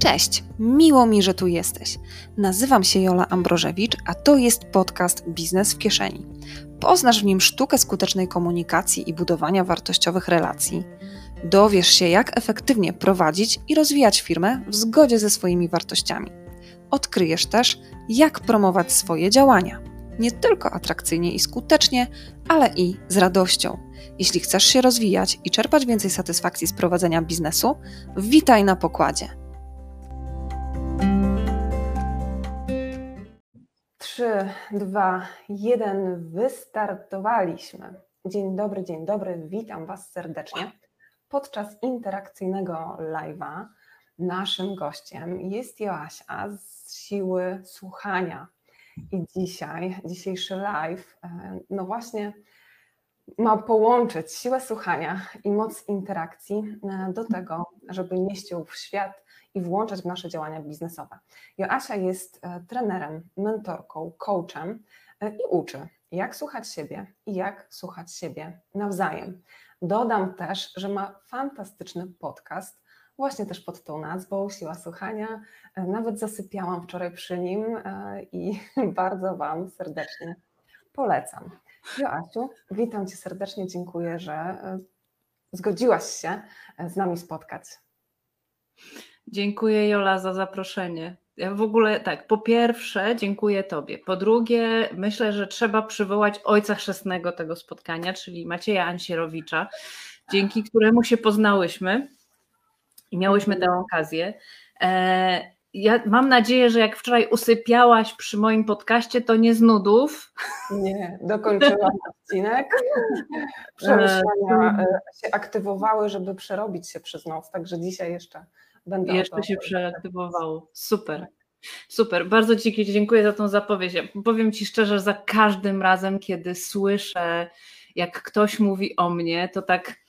Cześć, miło mi, że tu jesteś. Nazywam się Jola Ambrożewicz, a to jest podcast Biznes w kieszeni. Poznasz w nim sztukę skutecznej komunikacji i budowania wartościowych relacji. Dowiesz się, jak efektywnie prowadzić i rozwijać firmę w zgodzie ze swoimi wartościami. Odkryjesz też, jak promować swoje działania. Nie tylko atrakcyjnie i skutecznie, ale i z radością. Jeśli chcesz się rozwijać i czerpać więcej satysfakcji z prowadzenia biznesu, witaj na pokładzie. 3, 2, 1, wystartowaliśmy. Dzień dobry, dzień dobry, witam Was serdecznie. Podczas interakcyjnego live'a naszym gościem jest Joasia z siły słuchania. I dzisiaj, dzisiejszy live, e, no właśnie ma połączyć siłę słuchania i moc interakcji e, do tego, żeby ją w świat i włączać w nasze działania biznesowe. Joasia jest e, trenerem, mentorką, coachem e, i uczy, jak słuchać siebie i jak słuchać siebie nawzajem. Dodam też, że ma fantastyczny podcast, właśnie też pod tą nazwą Siła Słuchania. E, nawet zasypiałam wczoraj przy nim i bardzo Wam serdecznie polecam. Joasiu, witam Cię serdecznie, dziękuję, że zgodziłaś się z nami spotkać. Dziękuję Jola za zaproszenie. Ja w ogóle tak, po pierwsze dziękuję Tobie. Po drugie, myślę, że trzeba przywołać ojca chrzestnego tego spotkania, czyli Macieja Ansierowicza, dzięki któremu się poznałyśmy i miałyśmy tę okazję. E, ja mam nadzieję, że jak wczoraj usypiałaś przy moim podcaście, to nie z nudów. Nie, dokończyłam odcinek. Przemyślenia e, się aktywowały, żeby przerobić się przez noc, także dzisiaj jeszcze Będę Jeszcze się przeaktywowało. Super. Super, bardzo Ci dziękuję za tą zapowiedź. Ja powiem Ci szczerze, za każdym razem, kiedy słyszę, jak ktoś mówi o mnie, to tak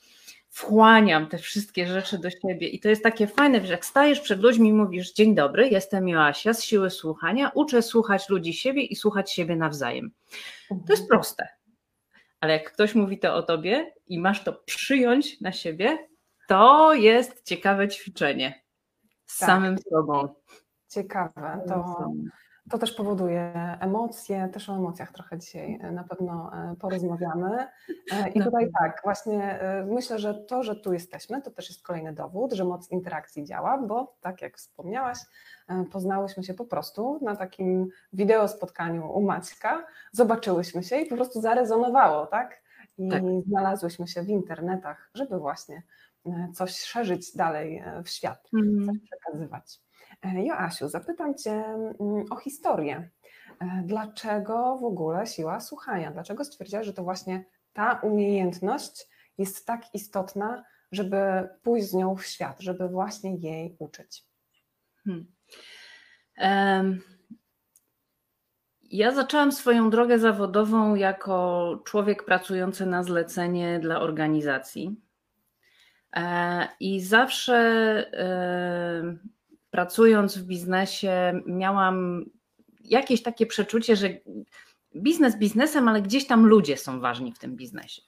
wchłaniam te wszystkie rzeczy do siebie. I to jest takie fajne, że jak stajesz przed ludźmi i mówisz: Dzień dobry, jestem Joasia z siły słuchania, uczę słuchać ludzi siebie i słuchać siebie nawzajem. To jest mhm. proste. Ale jak ktoś mówi to o tobie i masz to przyjąć na siebie, to jest ciekawe ćwiczenie z tak. samym sobą. Ciekawe. To, to też powoduje emocje, też o emocjach trochę dzisiaj e, na pewno e, porozmawiamy. E, I tutaj tak, właśnie myślę, że to, że tu jesteśmy, to też jest kolejny dowód, że moc interakcji działa, bo tak jak wspomniałaś, poznałyśmy się po prostu na takim wideo spotkaniu u Maćka, zobaczyłyśmy się i po prostu zarezonowało, tak? I tak. znalazłyśmy się w internetach, żeby właśnie coś szerzyć dalej e, w świat, mm. coś przekazywać. E, Joasiu, zapytam Cię mm, o historię. Dlaczego w ogóle siła słuchania? Dlaczego stwierdziłaś, że to właśnie ta umiejętność jest tak istotna, żeby pójść z nią w świat, żeby właśnie jej uczyć? Hmm. Um. Ja zaczęłam swoją drogę zawodową jako człowiek pracujący na zlecenie dla organizacji. E, I zawsze e, pracując w biznesie, miałam jakieś takie przeczucie, że biznes biznesem, ale gdzieś tam ludzie są ważni w tym biznesie.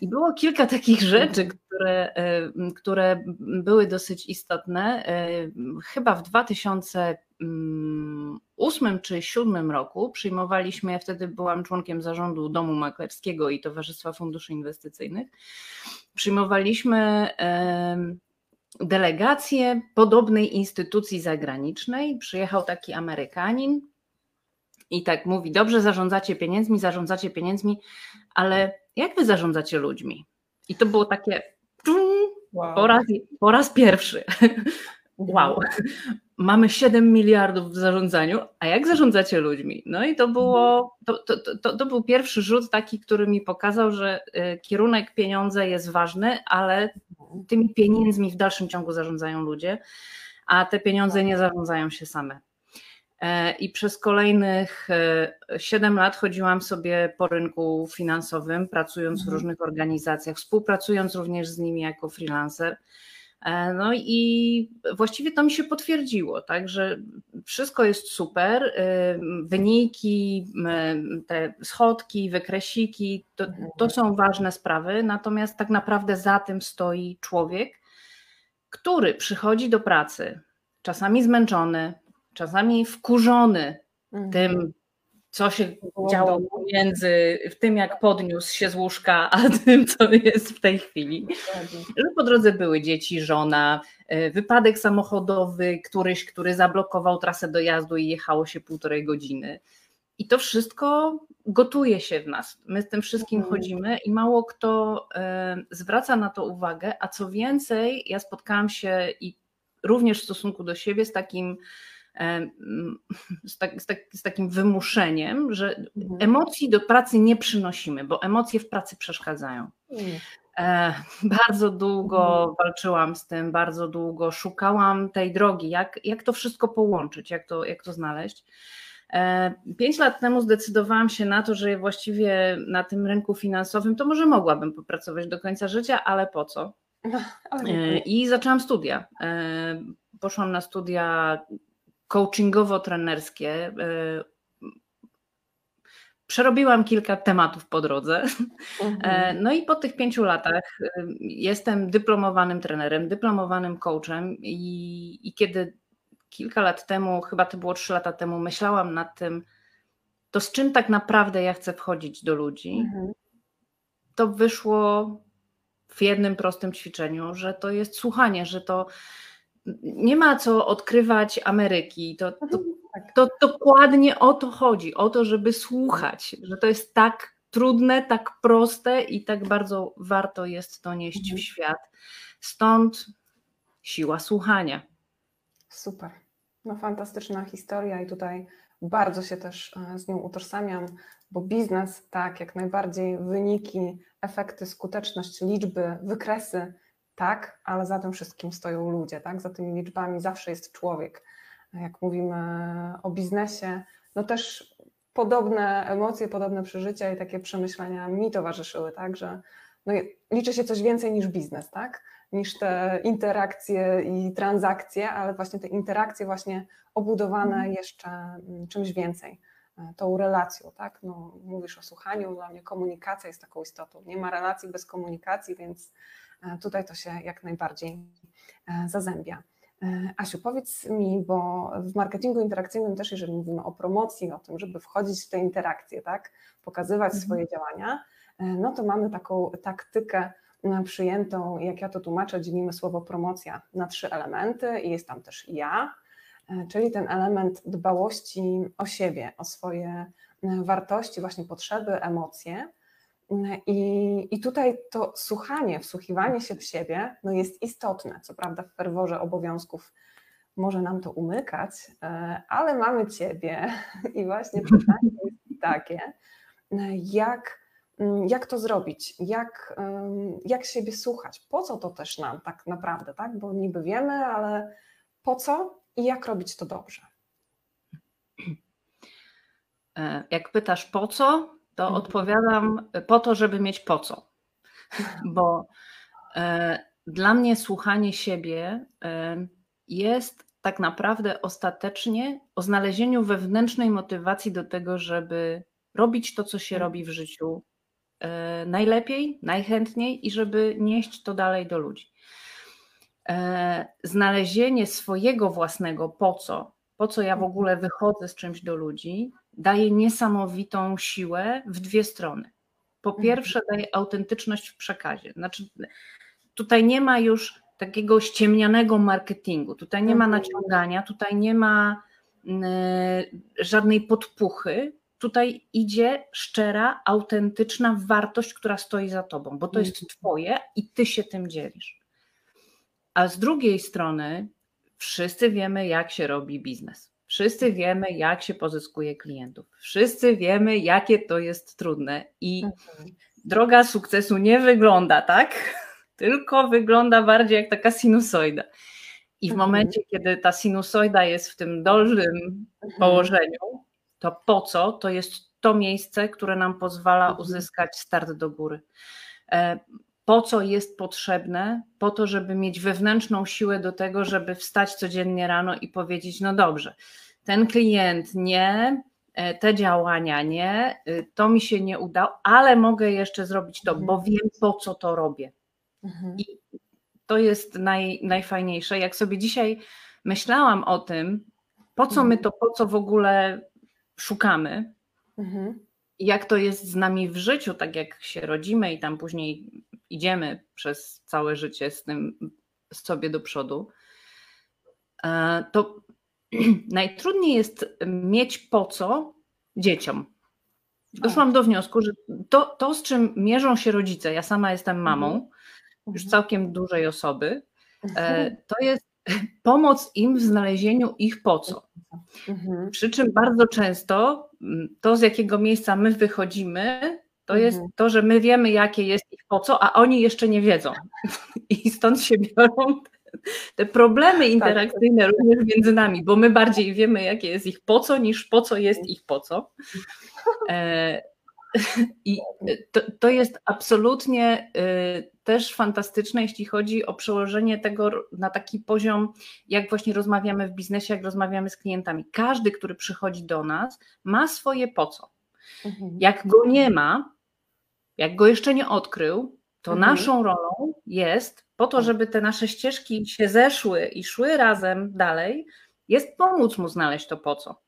I było kilka takich rzeczy, które, e, które były dosyć istotne. Chyba w 2008 czy 2007 roku przyjmowaliśmy, ja wtedy byłam członkiem zarządu Domu Maklerskiego i Towarzystwa Funduszy Inwestycyjnych przyjmowaliśmy delegację podobnej instytucji zagranicznej. Przyjechał taki Amerykanin i tak mówi: Dobrze, zarządzacie pieniędzmi, zarządzacie pieniędzmi, ale jak wy zarządzacie ludźmi? I to było takie wow. po, raz, po raz pierwszy. Wow, mamy 7 miliardów w zarządzaniu, a jak zarządzacie ludźmi? No i to było, to, to, to, to był pierwszy rzut taki, który mi pokazał, że y, kierunek pieniądze jest ważny, ale tymi pieniędzmi w dalszym ciągu zarządzają ludzie, a te pieniądze nie zarządzają się same. E, I przez kolejnych 7 e, lat chodziłam sobie po rynku finansowym, pracując w mhm. różnych organizacjach, współpracując również z nimi jako freelancer. E, no i właściwie to mi się potwierdziło, tak, że wszystko jest super, y, wyniki, te schodki, wykresiki, to, to są ważne sprawy, natomiast tak naprawdę za tym stoi człowiek, który przychodzi do pracy czasami zmęczony, czasami wkurzony Mhm. tym, co się działo w tym, jak podniósł się z łóżka, a tym, co jest w tej chwili. Że po drodze były dzieci, żona, e, wypadek samochodowy, któryś, który zablokował trasę dojazdu i jechało się półtorej godziny. I to wszystko gotuje się w nas. My z tym wszystkim Mhm. chodzimy i mało kto e, zwraca na to uwagę, a co więcej, ja spotkałam się i również w stosunku do siebie z takim, z, tak, z, tak, z takim wymuszeniem, że Mhm. emocji do pracy nie przynosimy, bo emocje w pracy przeszkadzają. Mm. E, bardzo długo walczyłam z tym, bardzo długo szukałam tej drogi, jak, jak to wszystko połączyć, jak to, jak to znaleźć. E, Pięć lat temu zdecydowałam się na to, że właściwie na tym rynku finansowym to może mogłabym popracować do końca życia, ale po co? Ale E, I zaczęłam studia. Poszłam na studia coachingowo-trenerskie. E, Przerobiłam kilka tematów po drodze. E, Mhm. No i po tych pięciu latach y, jestem dyplomowanym trenerem, dyplomowanym coachem i, i kiedy kilka lat temu, chyba to było trzy lata temu, myślałam nad tym, to z czym tak naprawdę ja chcę wchodzić do ludzi, Mhm. to wyszło w jednym prostym ćwiczeniu, że to jest słuchanie, że to nie ma co odkrywać Ameryki. To, to, Tak. to dokładnie o to chodzi, o to, żeby słuchać, że to jest tak trudne, tak proste i tak bardzo warto jest to nieść Mhm. w świat. Stąd siła słuchania. Super. No fantastyczna historia i tutaj bardzo się też e, z nią utożsamiam, bo biznes, tak, jak najbardziej wyniki, efekty, skuteczność, liczby, wykresy, tak, ale za tym wszystkim stoją ludzie, tak, za tymi liczbami zawsze jest człowiek. Jak mówimy o biznesie, no też podobne emocje, podobne przeżycia i takie przemyślenia mi towarzyszyły, tak, że no, liczy się coś więcej niż biznes, tak, niż te interakcje i transakcje, ale właśnie te interakcje właśnie obudowane jeszcze mm, czymś więcej, e, tą relacją, tak? No, mówisz o słuchaniu, dla mnie komunikacja jest taką istotą. Nie ma relacji bez komunikacji, więc tutaj to się jak najbardziej e, zazębia. E, Asiu, powiedz mi, bo w marketingu interakcyjnym też, jeżeli mówimy o promocji, o tym, żeby wchodzić w te interakcje, tak, pokazywać Mhm. swoje działania, e, no to mamy taką taktykę e, przyjętą, jak ja to tłumaczę, dzielimy słowo promocja na trzy elementy i jest tam też ja, e, czyli ten element dbałości o siebie, o swoje e, wartości, właśnie potrzeby, emocje. I, I tutaj to słuchanie, wsłuchiwanie się w siebie no jest istotne. Co prawda, w ferworze obowiązków może nam to umykać, e, ale mamy Ciebie i właśnie pytanie jest takie, jak, mm, jak to zrobić, jak, jak siebie słuchać, po co to też nam tak naprawdę, tak? Bo niby wiemy, ale po co i jak robić to dobrze. E, Jak pytasz po co, to Mhm. odpowiadam e, po to, żeby mieć po co. Bo e, dla mnie słuchanie siebie e, jest tak naprawdę ostatecznie o znalezieniu wewnętrznej motywacji do tego, żeby robić to, co się Mhm. robi w życiu e, najlepiej, najchętniej i żeby nieść to dalej do ludzi. E, Znalezienie swojego własnego po co, po co ja w ogóle wychodzę z czymś do ludzi, daje niesamowitą siłę w dwie strony. Po Mhm. pierwsze, daje autentyczność w przekazie. Znaczy, tutaj nie ma już takiego ściemnianego marketingu, tutaj nie ma Mhm. naciągania, tutaj nie ma mm, żadnej podpuchy. Tutaj idzie szczera, autentyczna wartość, która stoi za tobą, bo to jest Mhm. twoje i ty się tym dzielisz. A z drugiej strony, wszyscy wiemy, jak się robi biznes. Wszyscy wiemy, jak się pozyskuje klientów. Wszyscy wiemy, jakie to jest trudne. I Mhm. droga sukcesu nie wygląda tak, tylko wygląda bardziej jak taka sinusoida. I w Mhm. momencie, kiedy ta sinusoida jest w tym dolnym położeniu, to po co? To jest to miejsce, które nam pozwala Mhm. uzyskać start do góry. E, Po co jest potrzebne? Po to, żeby mieć wewnętrzną siłę do tego, żeby wstać codziennie rano i powiedzieć: No dobrze, ten klient nie, e, te działania nie, y, to mi się nie udało, ale mogę jeszcze zrobić to, bo Mhm. wiem, po co to robię. Mhm. I to jest naj, najfajniejsze. Jak sobie dzisiaj myślałam o tym, po co my to, po co w ogóle szukamy, mhm. jak to jest z nami w życiu, tak jak się rodzimy i tam później idziemy przez całe życie z tym sobie do przodu, e, to najtrudniej jest mieć po co dzieciom. Doszłam do wniosku, że to, to, z czym mierzą się rodzice, ja sama jestem mamą, mhm. już mhm. całkiem dużej osoby, e, to jest pomoc im w znalezieniu ich po co. Mhm. Przy czym bardzo często mm, to, z jakiego miejsca my wychodzimy, to jest to, że my wiemy, jakie jest ich po co, a oni jeszcze nie wiedzą. I stąd się biorą te problemy tak. interakcyjne tak. również między nami, bo my bardziej wiemy, jakie jest ich po co, niż po co jest ich po co. E, I to, to jest absolutnie y, też fantastyczne, jeśli chodzi o przełożenie tego na taki poziom, jak właśnie rozmawiamy w biznesie, jak rozmawiamy z klientami. Każdy, który przychodzi do nas, ma swoje po co. Mhm. Jak go nie ma, jak go jeszcze nie odkrył, to mhm. naszą rolą jest po to, żeby te nasze ścieżki się zeszły i szły razem dalej, jest pomóc mu znaleźć to po co.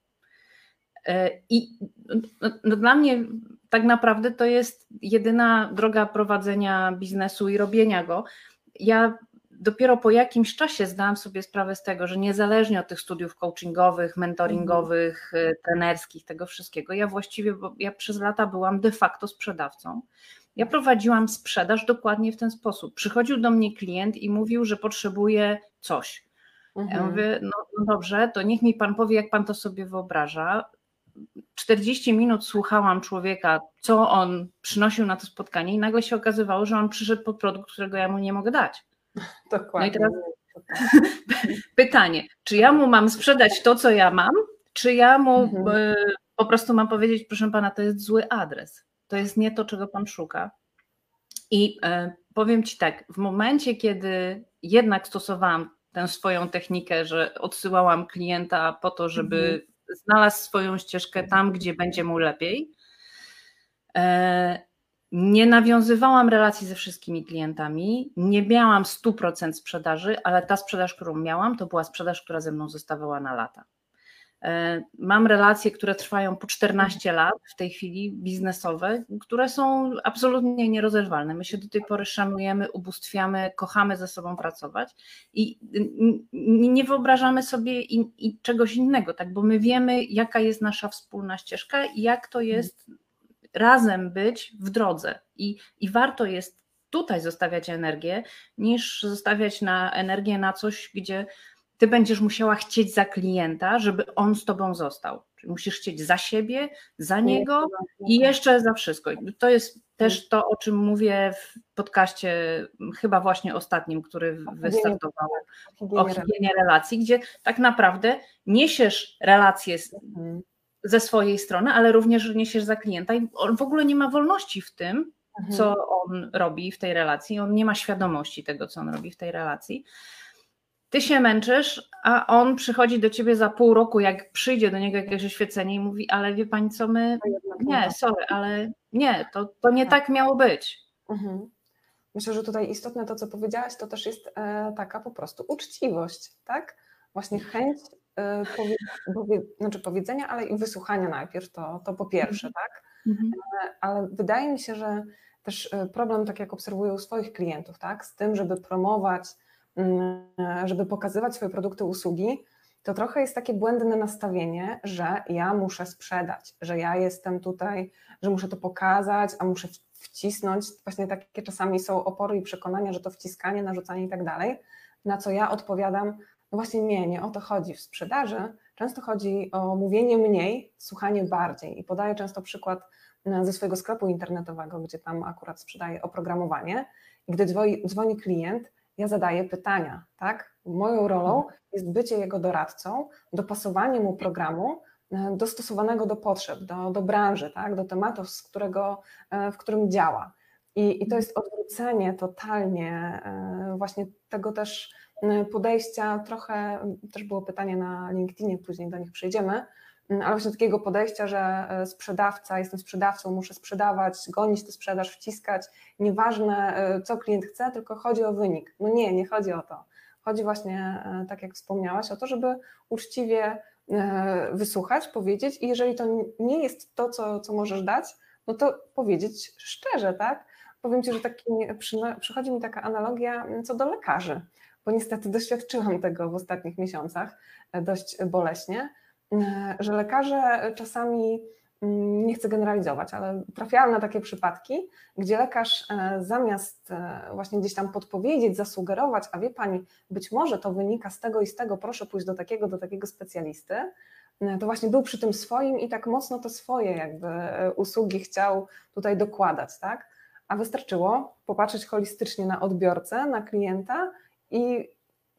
E, I no, no dla mnie tak naprawdę to jest jedyna droga prowadzenia biznesu i robienia go. Ja dopiero po jakimś czasie zdałam sobie sprawę z tego, że niezależnie od tych studiów coachingowych, mentoringowych, mm. trenerskich, tego wszystkiego, ja właściwie, bo ja przez lata byłam de facto sprzedawcą. Ja prowadziłam sprzedaż dokładnie w ten sposób. Przychodził do mnie klient i mówił, że potrzebuje coś. Mhm. Ja mówię, no, no, dobrze, to niech mi pan powie, jak pan to sobie wyobraża. 40 minut słuchałam człowieka, co on przynosił na to spotkanie, i nagle się okazywało, że on przyszedł po produkt, którego ja mu nie mogę dać. Dokładnie. No i teraz pytanie, czy ja mu mam sprzedać to, co ja mam, czy ja mu mhm. E, po prostu mam powiedzieć, proszę pana, to jest zły adres, to jest nie to, czego pan szuka. I e, powiem ci tak, w momencie, kiedy jednak stosowałam tę swoją technikę, że odsyłałam klienta po to, żeby mhm znalazł swoją ścieżkę tam, gdzie będzie mu lepiej. E, nie nawiązywałam relacji ze wszystkimi klientami, nie miałam 100% sprzedaży, ale ta sprzedaż, którą miałam, to była sprzedaż, która ze mną zostawała na lata. E, mam relacje, które trwają po 14 lat w tej chwili, biznesowe, które są absolutnie nierozerwalne. My się do tej pory szanujemy, ubóstwiamy, kochamy ze sobą pracować i nie wyobrażamy sobie i, i czegoś innego, tak? bo my wiemy, jaka jest nasza wspólna ścieżka i jak to jest razem być w drodze. I, i warto jest tutaj zostawiać energię, niż zostawiać na energię na coś, gdzie ty będziesz musiała chcieć za klienta, żeby on z tobą został. Czyli musisz chcieć za siebie, za niego i jeszcze za wszystko. To jest też to, o czym mówię w podcaście, chyba właśnie ostatnim, który wystartował o higienie relacji, gdzie tak naprawdę niesiesz relacje mhm. ze swojej strony, ale również niesiesz za klienta i on w ogóle nie ma wolności w tym, mhm. co on robi w tej relacji. On nie ma świadomości tego, co on robi w tej relacji ty się męczysz, a on przychodzi do ciebie za pół roku, jak przyjdzie do niego jakieś oświecenie i mówi, ale wie pani co, my, nie, sorry, ale nie, to, to nie tak, tak miało być. Mhm. Myślę, że tutaj istotne to, co powiedziałaś, to też jest e, taka po prostu uczciwość, tak? Właśnie chęć e, powie, powie, znaczy powiedzenia, ale i wysłuchania najpierw, to, to po pierwsze, mhm. tak? Mhm. E, ale wydaje mi się, że też problem, tak jak obserwuję u swoich klientów, tak? Z tym, żeby promować żeby pokazywać swoje produkty, usługi, to trochę jest takie błędne nastawienie, że ja muszę sprzedać, że ja jestem tutaj, że muszę to pokazać, a muszę wcisnąć. Właśnie takie czasami są opory i przekonania, że to wciskanie, narzucanie i tak dalej. Na co ja odpowiadam, no właśnie nie, nie o to chodzi w sprzedaży. Często chodzi o mówienie mniej, słuchanie bardziej. I podaję często przykład e, ze swojego sklepu internetowego, gdzie tam akurat sprzedaję oprogramowanie. I gdy dzwoni klient, ja zadaję pytania, tak? Moją rolą jest bycie jego doradcą, dopasowanie mu programu e, dostosowanego do potrzeb, do, do branży, tak? do tematu, z którego, e, w którym działa. I, I to jest odwrócenie totalnie e, właśnie tego też podejścia, trochę też było pytanie na LinkedInie, później do nich przejdziemy, ale właśnie takiego podejścia, że e, sprzedawca, jestem sprzedawcą, muszę sprzedawać, gonić tę sprzedaż, wciskać, nieważne e, co klient chce, tylko chodzi o wynik. No nie, nie chodzi o to. Chodzi właśnie, tak jak wspomniałaś, o to, żeby uczciwie wysłuchać, powiedzieć i jeżeli to nie jest to, co, co możesz dać, no to powiedzieć szczerze, tak? Powiem Ci, że taki, przychodzi mi taka analogia co do lekarzy bo niestety doświadczyłam tego w ostatnich miesiącach e, dość boleśnie, e, że lekarze czasami, mm, nie chcę generalizować, ale trafiałam na takie przypadki, gdzie lekarz e, zamiast właśnie gdzieś tam podpowiedzieć, zasugerować, a wie pani, być może to wynika z tego i z tego, proszę pójść do takiego, do takiego specjalisty, to właśnie był przy tym swoim i tak mocno to swoje jakby usługi chciał tutaj dokładać, tak? A wystarczyło popatrzeć holistycznie na odbiorcę, na klienta i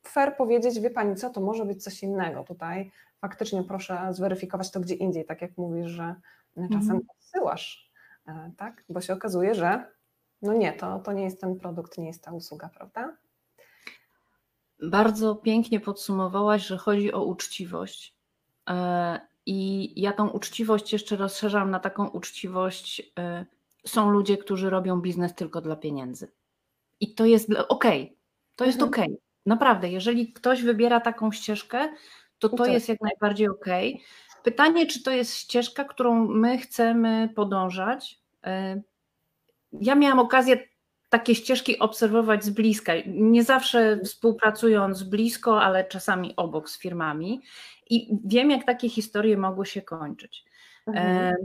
fair powiedzieć, wie Pani co, to może być coś innego tutaj. Faktycznie proszę zweryfikować to gdzie indziej, tak jak mówisz, że czasem mhm. odsyłasz, e, tak? Bo się okazuje, że no nie, to, to nie jest ten produkt, nie jest ta usługa, prawda? Bardzo pięknie podsumowałaś, że chodzi o uczciwość. E, I ja tą uczciwość jeszcze rozszerzam na taką uczciwość. E, są ludzie, którzy robią biznes tylko dla pieniędzy. I to jest okej, okay, to jest mhm. ok. Naprawdę, jeżeli ktoś wybiera taką ścieżkę, to to jest jak najbardziej ok. Pytanie, czy to jest ścieżka, którą my chcemy podążać? E, ja miałam okazję takie ścieżki obserwować z bliska. Nie zawsze współpracując blisko, ale czasami obok z firmami. I wiem, jak takie historie mogły się kończyć. E, mhm.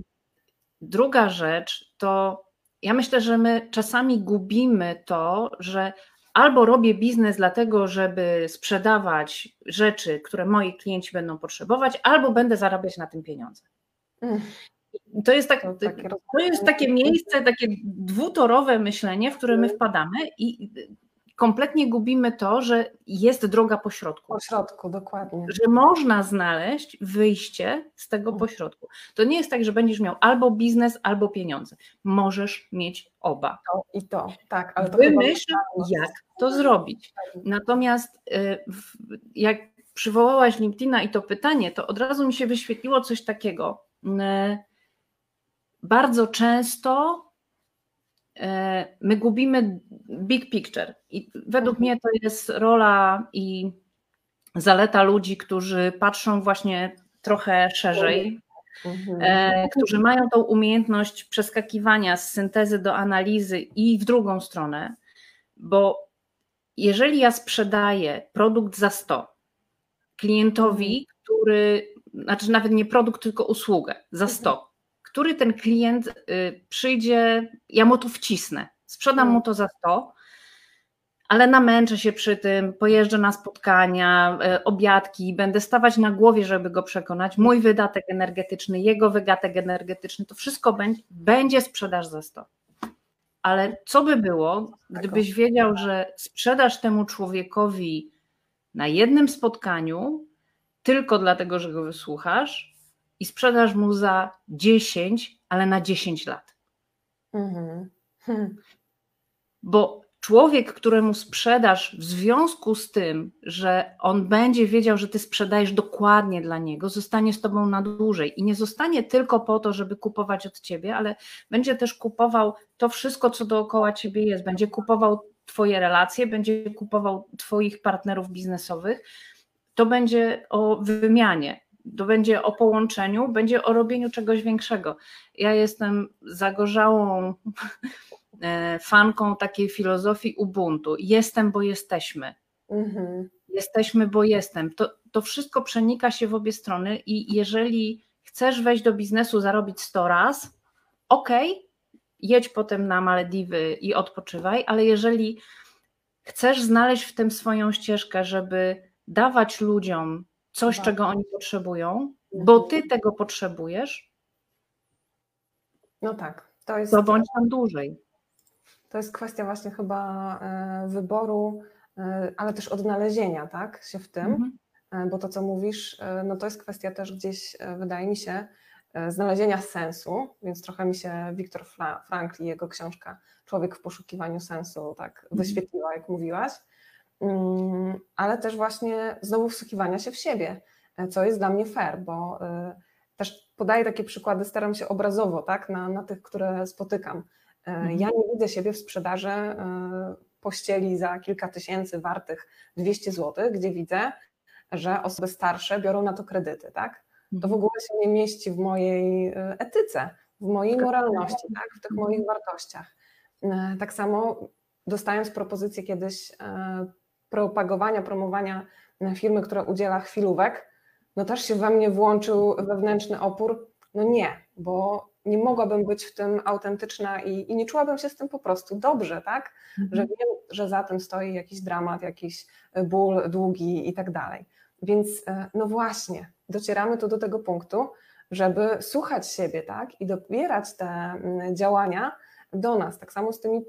Druga rzecz to ja myślę, że my czasami gubimy to, że albo robię biznes dlatego, żeby sprzedawać rzeczy, które moi klienci będą potrzebować, albo będę zarabiać na tym pieniądze. Mm. To jest, tak, to jest takie miejsce, takie dwutorowe myślenie, w które my mm. wpadamy i kompletnie gubimy to, że jest droga pośrodku. Pośrodku, dokładnie. Że można znaleźć wyjście z tego pośrodku. To nie jest tak, że będziesz miał albo biznes, albo pieniądze. Możesz mieć oba. To i to, tak. Ale to Wymyśl, jak to zrobić. Natomiast y, jak przywołałaś LinkedIna i to pytanie, to od razu mi się wyświetliło coś takiego. Y, bardzo często my gubimy big picture. I według mnie to jest rola i zaleta ludzi, którzy patrzą właśnie trochę szerzej, mhm. e, którzy mają tą umiejętność przeskakiwania z syntezy do analizy i w drugą stronę, bo jeżeli ja sprzedaję produkt za 100 klientowi, mhm. który, znaczy nawet nie produkt, tylko usługę za 100, który ten klient y, przyjdzie, ja mu to wcisnę, sprzedam mu to za 100, ale namęczę się przy tym, pojeżdżę na spotkania, y, obiadki, będę stawać na głowie, żeby go przekonać. Mój wydatek energetyczny, jego wydatek energetyczny, to wszystko będzie, będzie sprzedaż za 100. Ale co by było, gdybyś wiedział, że sprzedasz temu człowiekowi na jednym spotkaniu, tylko dlatego, że go wysłuchasz, i sprzedasz mu za 10, ale na 10 lat. Mhm. Hmm. Bo człowiek, któremu sprzedasz w związku z tym, że on będzie wiedział, że ty sprzedajesz dokładnie dla niego, zostanie z tobą na dłużej i nie zostanie tylko po to, żeby kupować od ciebie, ale będzie też kupował to wszystko, co dookoła ciebie jest. Będzie kupował twoje relacje, będzie kupował twoich partnerów biznesowych. To będzie o wymianie to będzie o połączeniu, będzie o robieniu czegoś większego. Ja jestem zagorzałą e, fanką takiej filozofii Ubuntu. Jestem, bo jesteśmy. Mhm. Jesteśmy, bo jestem. To, to wszystko przenika się w obie strony i jeżeli chcesz wejść do biznesu, zarobić 100 raz, ok, jedź potem na Malediwy i odpoczywaj, ale jeżeli chcesz znaleźć w tym swoją ścieżkę, żeby dawać ludziom coś, tak. czego oni potrzebują, bo ty tego potrzebujesz, no tak, to jest. To bądź tam dłużej. To jest kwestia właśnie chyba e, wyboru, e, ale też odnalezienia, tak, się w tym, mhm. E, bo to, co mówisz, no to jest kwestia też gdzieś, wydaje mi się, znalezienia sensu, więc trochę mi się Viktor Frankl i jego książka Człowiek w poszukiwaniu sensu tak mhm. wyświetliła, jak mówiłaś. Mm, ale też właśnie znowu wsłuchiwania się w siebie, e, co jest dla mnie fair, bo e, też podaję takie przykłady, staram się obrazowo, tak, na, na tych, które spotykam. Mhm. Ja nie widzę siebie w sprzedaży pościeli za kilka tysięcy wartych 200 zł, gdzie widzę, że osoby starsze biorą na to kredyty, tak? To w mhm. ogóle się nie mieści w mojej e, etyce, w mojej moralności, tak? w tych mhm. moich wartościach. E, tak samo dostając propozycję kiedyś e, propagowania, promowania firmy, która udziela chwilówek, no też się we mnie włączył wewnętrzny opór. No nie, bo nie mogłabym być w tym autentyczna i, i nie czułabym się z tym po prostu dobrze, tak? Mhm. Że wiem, że za tym stoi jakiś dramat, jakiś ból długi i tak dalej. Więc no właśnie, docieramy tu do tego punktu, żeby słuchać siebie, tak, i dobierać te mm, działania do nas. Tak samo z tymi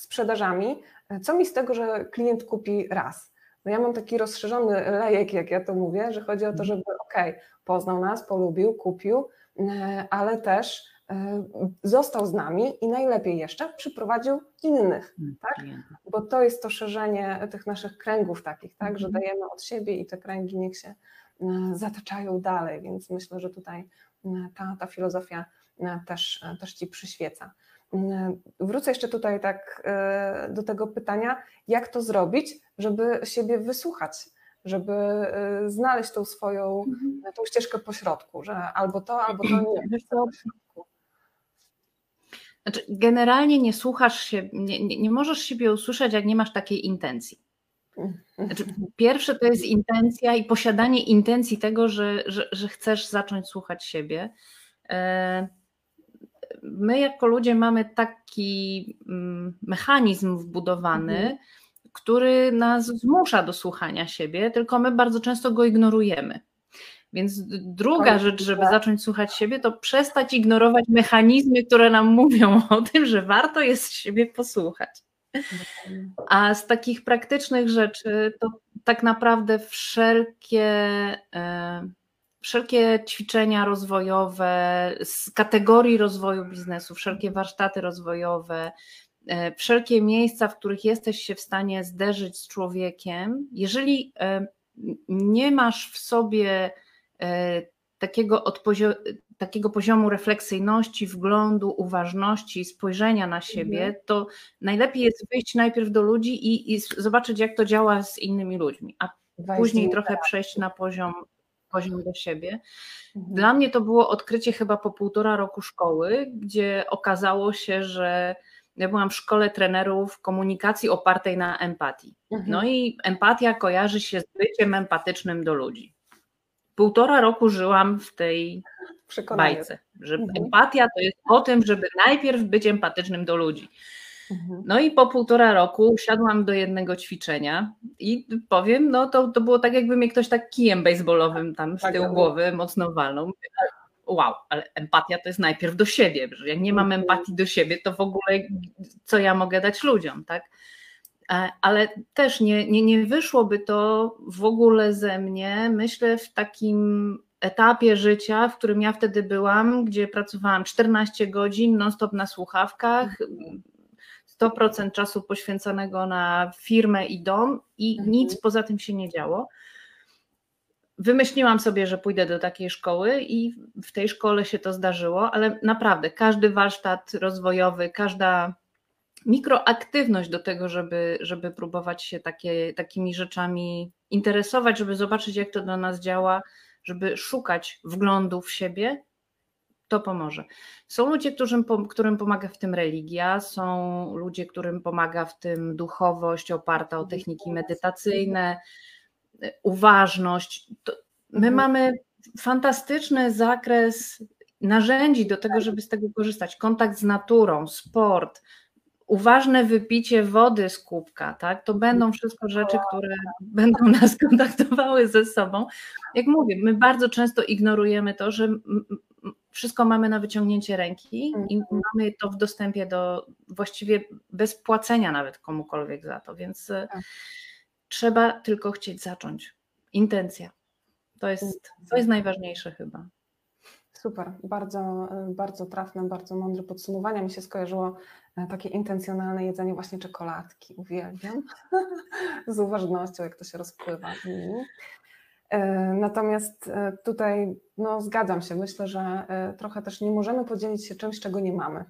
sprzedażami. Co mi z tego, że klient kupi raz? No ja mam taki rozszerzony lejek, jak ja to mówię, że chodzi o to, mhm. żeby ok, poznał nas, polubił, kupił, mm, ale też e, został z nami i najlepiej jeszcze przyprowadził innych, mm, tak? Bo to jest to szerzenie tych naszych kręgów takich, tak, że mhm. dajemy od siebie i te kręgi niech się E, zataczają dalej, więc myślę, że tutaj e, ta, ta filozofia e, też, też Ci przyświeca. Wrócę jeszcze tutaj tak do tego pytania, jak to zrobić, żeby siebie wysłuchać, żeby znaleźć tą swoją, mhm. tą ścieżkę pośrodku, że albo to, albo to nie. Znaczy, generalnie nie słuchasz się, nie, nie, nie możesz siebie usłyszeć, jak nie masz takiej intencji. Znaczy, pierwsze to jest intencja i posiadanie intencji tego, że, że, że chcesz zacząć słuchać siebie. E, my, jako ludzie, mamy taki mm, mechanizm wbudowany, mhm. który nas zmusza do słuchania siebie, tylko my bardzo często go ignorujemy. Więc druga rzecz, żeby zacząć słuchać siebie, to przestać ignorować mechanizmy, które nam mówią o tym, że warto jest siebie posłuchać. A z takich praktycznych rzeczy to tak naprawdę wszelkie, e, wszelkie ćwiczenia rozwojowe z kategorii rozwoju biznesu, wszelkie warsztaty rozwojowe, e, wszelkie miejsca, w których jesteś się w stanie zderzyć z człowiekiem, jeżeli e, nie masz w sobie takiego, odpozio- takiego poziomu refleksyjności, wglądu, uważności, spojrzenia na siebie, mhm. to najlepiej jest wyjść najpierw do ludzi i, i zobaczyć, jak to działa z innymi ludźmi, a później trochę tak. przejść na poziom, poziom do siebie. Mhm. Dla mnie to było odkrycie chyba po półtora roku szkoły, gdzie okazało się, że ja byłam w szkole trenerów komunikacji opartej na empatii. Mhm. No i empatia kojarzy się z byciem empatycznym do ludzi półtora roku żyłam w tej Przekonanie. bajce, że mhm. empatia to jest o tym, żeby najpierw być empatycznym do ludzi. Mhm. No i po półtora roku siadłam do jednego ćwiczenia i powiem, no to, to było tak, jakby mnie ktoś tak kijem baseballowym tam w tak, tył tak, głowy mocno walnął. Wow, ale empatia to jest najpierw do siebie, że jak nie mam mhm. empatii do siebie, to w ogóle co ja mogę dać ludziom, tak? E, ale też nie, nie, nie wyszłoby to w ogóle ze mnie, myślę, w takim etapie życia, w którym ja wtedy byłam, gdzie pracowałam 14 godzin non-stop na słuchawkach, 100% czasu poświęconego na firmę i dom i mhm. nic poza tym się nie działo. Wymyśliłam sobie, że pójdę do takiej szkoły i w tej szkole się to zdarzyło, ale naprawdę każdy warsztat rozwojowy, każda mikroaktywność do tego, żeby, żeby próbować się takie, takimi rzeczami interesować, żeby zobaczyć, jak to dla nas działa, żeby szukać wglądu w siebie, to pomoże. Są ludzie, którym, którym pomaga w tym religia, są ludzie, którym pomaga w tym duchowość oparta o techniki medytacyjne, uważność. My mhm. mamy fantastyczny zakres narzędzi do tego, żeby z tego korzystać. Kontakt z naturą, sport, uważne wypicie wody z kubka, tak? To będą wszystko rzeczy, które będą nas kontaktowały ze sobą. Jak mówię, my bardzo często ignorujemy to, że wszystko mamy na wyciągnięcie ręki i mhm. mamy to w dostępie do właściwie bez płacenia nawet komukolwiek za to, więc tak. trzeba tylko chcieć zacząć. Intencja. To jest, to jest najważniejsze chyba. Super, bardzo, bardzo trafne, bardzo mądre podsumowania. Mi się skojarzyło e, takie intencjonalne jedzenie właśnie czekoladki. Uwielbiam. Z uważnością, jak to się rozpływa. Mm. Natomiast tutaj no, zgadzam się, myślę, że trochę też nie możemy podzielić się czymś, czego nie mamy.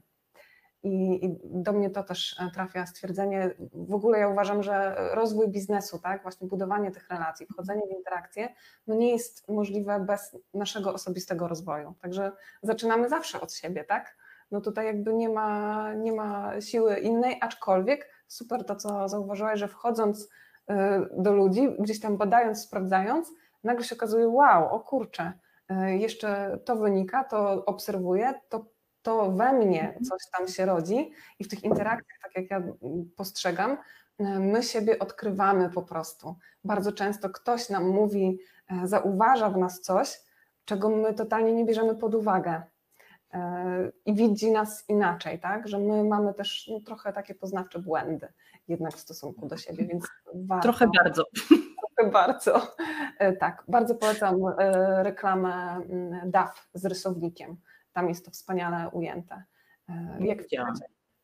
I, I, do mnie to też trafia stwierdzenie. W ogóle ja uważam, że rozwój biznesu, tak, właśnie budowanie tych relacji, wchodzenie w interakcje, no nie jest możliwe bez naszego osobistego rozwoju. Także zaczynamy zawsze od siebie, tak? No tutaj jakby nie ma, nie ma siły innej, aczkolwiek super to, co zauważyłaś, że wchodząc do ludzi, gdzieś tam badając, sprawdzając, nagle się okazuje, wow, o kurczę, y, jeszcze to wynika, to obserwuję, to to we mnie mhm. coś tam się rodzi i w tych interakcjach, tak jak ja postrzegam, e, my siebie odkrywamy po prostu. Bardzo często ktoś nam mówi, e, zauważa w nas coś, czego my totalnie nie bierzemy pod uwagę i widzi nas inaczej, tak? Że my mamy też no, trochę takie poznawcze błędy jednak w stosunku do siebie, więc warto, Trochę bardzo. Bardzo. Tak, bardzo polecam reklamę mm, DAF z rysownikiem tam jest to wspaniale ujęte. E, jak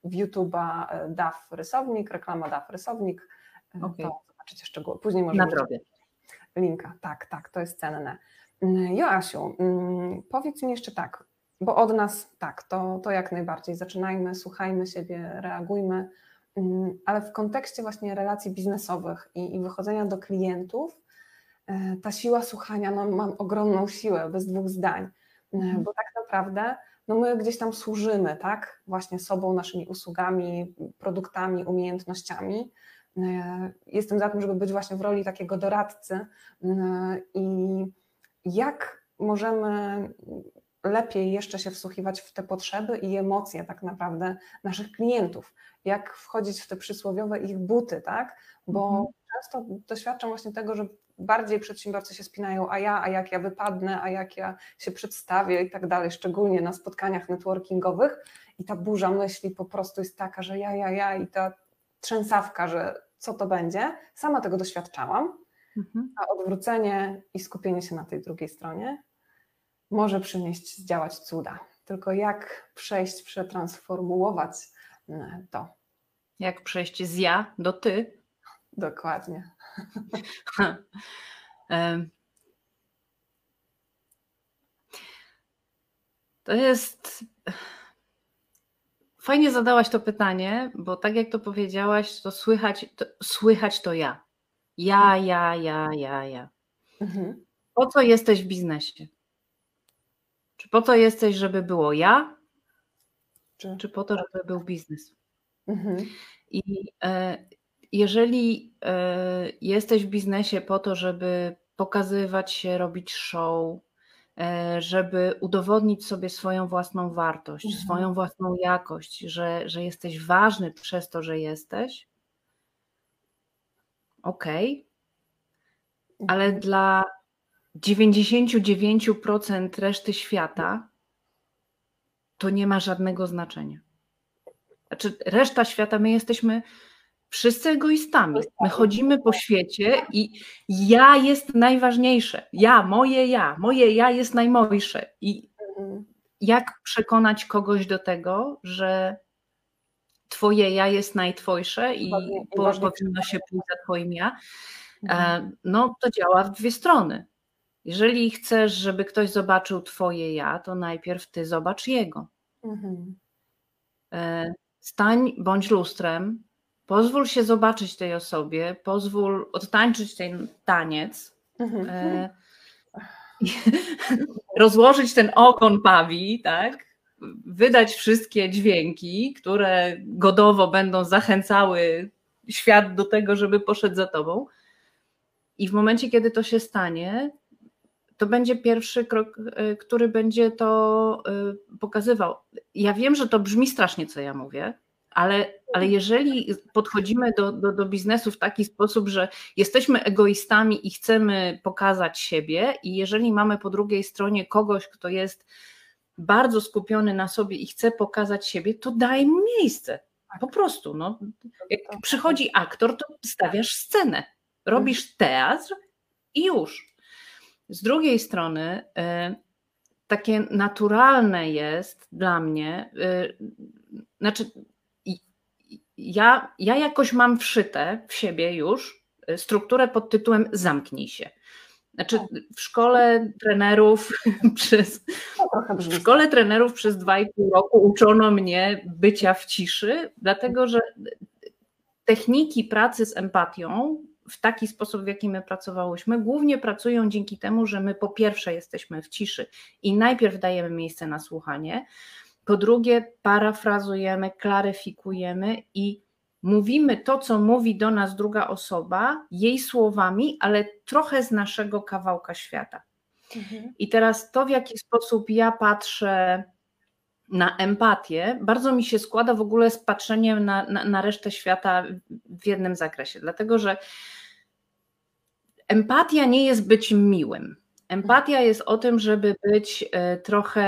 w YouTube'a e, DAF rysownik, reklama DAF rysownik, e, okay. to zobaczycie szczegóły. Później możemy Nadrobię. linka. Tak, tak, to jest cenne. Mm, Joasiu, mm, powiedz mi jeszcze tak, bo od nas tak, to, to jak najbardziej. Zaczynajmy, słuchajmy siebie, reagujmy, ale w kontekście właśnie relacji biznesowych i, i wychodzenia do klientów, ta siła słuchania, no mam ogromną siłę, bez dwóch zdań. Mhm. bo tak naprawdę no my gdzieś tam służymy, tak, właśnie sobą, naszymi usługami, produktami, umiejętnościami. E, jestem za tym, żeby być właśnie w roli takiego doradcy e, i jak możemy lepiej jeszcze się wsłuchiwać w te potrzeby i emocje tak naprawdę naszych klientów, jak wchodzić w te przysłowiowe ich buty, tak? Bo mhm. często doświadczam właśnie tego, że bardziej przedsiębiorcy się spinają, a ja, a jak ja wypadnę, a jak ja się przedstawię i tak dalej, szczególnie na spotkaniach networkingowych i ta burza myśli po prostu jest taka, że ja, ja, ja i ta trzęsawka, że co to będzie. Sama tego doświadczałam, mhm. a odwrócenie i skupienie się na tej drugiej stronie może przynieść, zdziałać cuda. Tylko jak przejść, przetransformułować mm, to. Jak przejść z ja do ty? Dokładnie. To jest. Fajnie zadałaś to pytanie, bo tak jak to powiedziałaś, to słychać to, słychać to ja. Ja, ja, ja, ja, ja. Mhm. Po co jesteś w biznesie? Czy po co jesteś, żeby było ja? Czy, czy po to, żeby był biznes? Mhm. I e, jeżeli e, jesteś w biznesie po to, żeby pokazywać się, robić show, e, żeby udowodnić sobie swoją własną wartość, mhm. swoją własną jakość, że, że jesteś ważny przez to, że jesteś, okej, okay. ale mhm. dla 99% reszty świata to nie ma żadnego znaczenia. Znaczy, reszta świata, my jesteśmy Wszyscy egoistami. My chodzimy po świecie i ja jest najważniejsze. Ja, moje ja, moje ja jest najmojsze. I jak przekonać kogoś do tego, że twoje ja jest najtwojsze i powinno się pójść za twoim ja? Mhm. E, no to działa w dwie strony. Jeżeli chcesz, żeby ktoś zobaczył twoje ja, to najpierw ty zobacz jego. Mhm. E, stań, bądź lustrem, Pozwól się zobaczyć tej osobie, pozwól odtańczyć ten taniec, mhm. e, rozłożyć ten okon pawi, tak? wydać wszystkie dźwięki, które godowo będą zachęcały świat do tego, żeby poszedł za tobą. I w momencie, kiedy to się stanie, to będzie pierwszy krok, e, który będzie to e, pokazywał. Ja wiem, że to brzmi strasznie, co ja mówię, ale, ale jeżeli podchodzimy do, do, do biznesu w taki sposób, że jesteśmy egoistami i chcemy pokazać siebie, i jeżeli mamy po drugiej stronie kogoś, kto jest bardzo skupiony na sobie i chce pokazać siebie, to daj mu miejsce. Po prostu. No. Jak przychodzi aktor, to stawiasz scenę, robisz teatr i już. Z drugiej strony, y, takie naturalne jest dla mnie, y, znaczy ja, ja jakoś mam wszyte w siebie już y, strukturę pod tytułem zamknij się. Znaczy w szkole trenerów przez trochę w szkole trenerów przez dwa i pół roku uczono mnie bycia w ciszy, dlatego że techniki pracy z empatią w taki sposób, w jaki my pracowałyśmy, głównie pracują dzięki temu, że my po pierwsze jesteśmy w ciszy i najpierw dajemy miejsce na słuchanie, po drugie parafrazujemy, klaryfikujemy i mówimy to, co mówi do nas druga osoba, jej słowami, ale trochę z naszego kawałka świata. Mhm. I teraz to, w jaki sposób ja patrzę na empatię, bardzo mi się składa w ogóle z patrzeniem na, na, na resztę świata w jednym zakresie, dlatego że empatia nie jest być miłym. Empatia jest o tym, żeby być e, trochę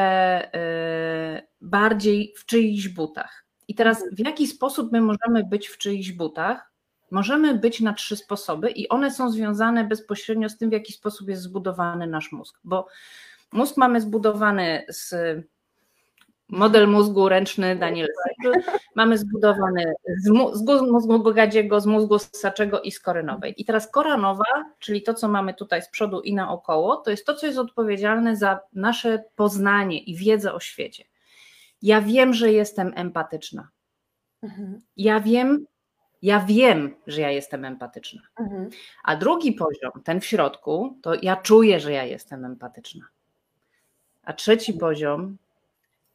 e, bardziej w czyichś butach. I teraz w jaki sposób my możemy być w czyichś butach? Możemy być na trzy sposoby i one są związane bezpośrednio z tym, w jaki sposób jest zbudowany nasz mózg. Bo mózg mamy zbudowany z model mózgu ręczny Daniel Siegel, mamy zbudowany z, mózgu Bogadziego, z mózgu ssaczego i z kory nowej. I teraz kora nowa, czyli to, co mamy tutaj z przodu i naokoło, to jest to, co jest odpowiedzialne za nasze poznanie i wiedzę o świecie. Ja wiem, że jestem empatyczna. Mhm. Ja wiem, ja wiem, że ja jestem empatyczna. Mhm. A drugi poziom, ten w środku, to ja czuję, że ja jestem empatyczna. A trzeci poziom,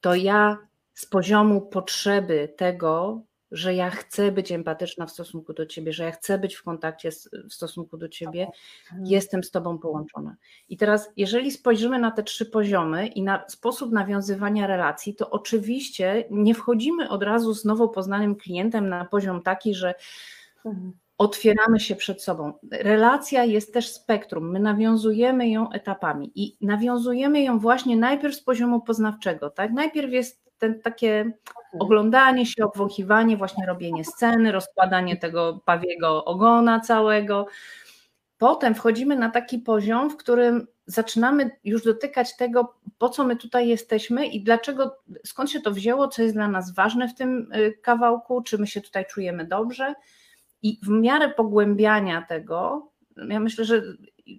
to ja z poziomu potrzeby tego, że ja chcę być empatyczna w stosunku do ciebie, że ja chcę być w kontakcie z, w stosunku do ciebie, mhm. jestem z tobą połączona. I teraz, jeżeli spojrzymy na te trzy poziomy i na sposób nawiązywania relacji, to oczywiście nie wchodzimy od razu z nowo poznanym klientem na poziom taki, że mhm. Otwieramy się przed sobą. Relacja jest też spektrum, my nawiązujemy ją etapami i nawiązujemy ją właśnie najpierw z poziomu poznawczego. Tak? Najpierw jest ten, takie mhm. oglądanie się, obwąchiwanie, właśnie robienie sceny, rozkładanie tego pawiego ogona całego. Potem wchodzimy na taki poziom, w którym zaczynamy już dotykać tego, po co my tutaj jesteśmy i dlaczego, skąd się to wzięło, co jest dla nas ważne w tym y, kawałku, czy my się tutaj czujemy dobrze. I w miarę pogłębiania tego, ja myślę, że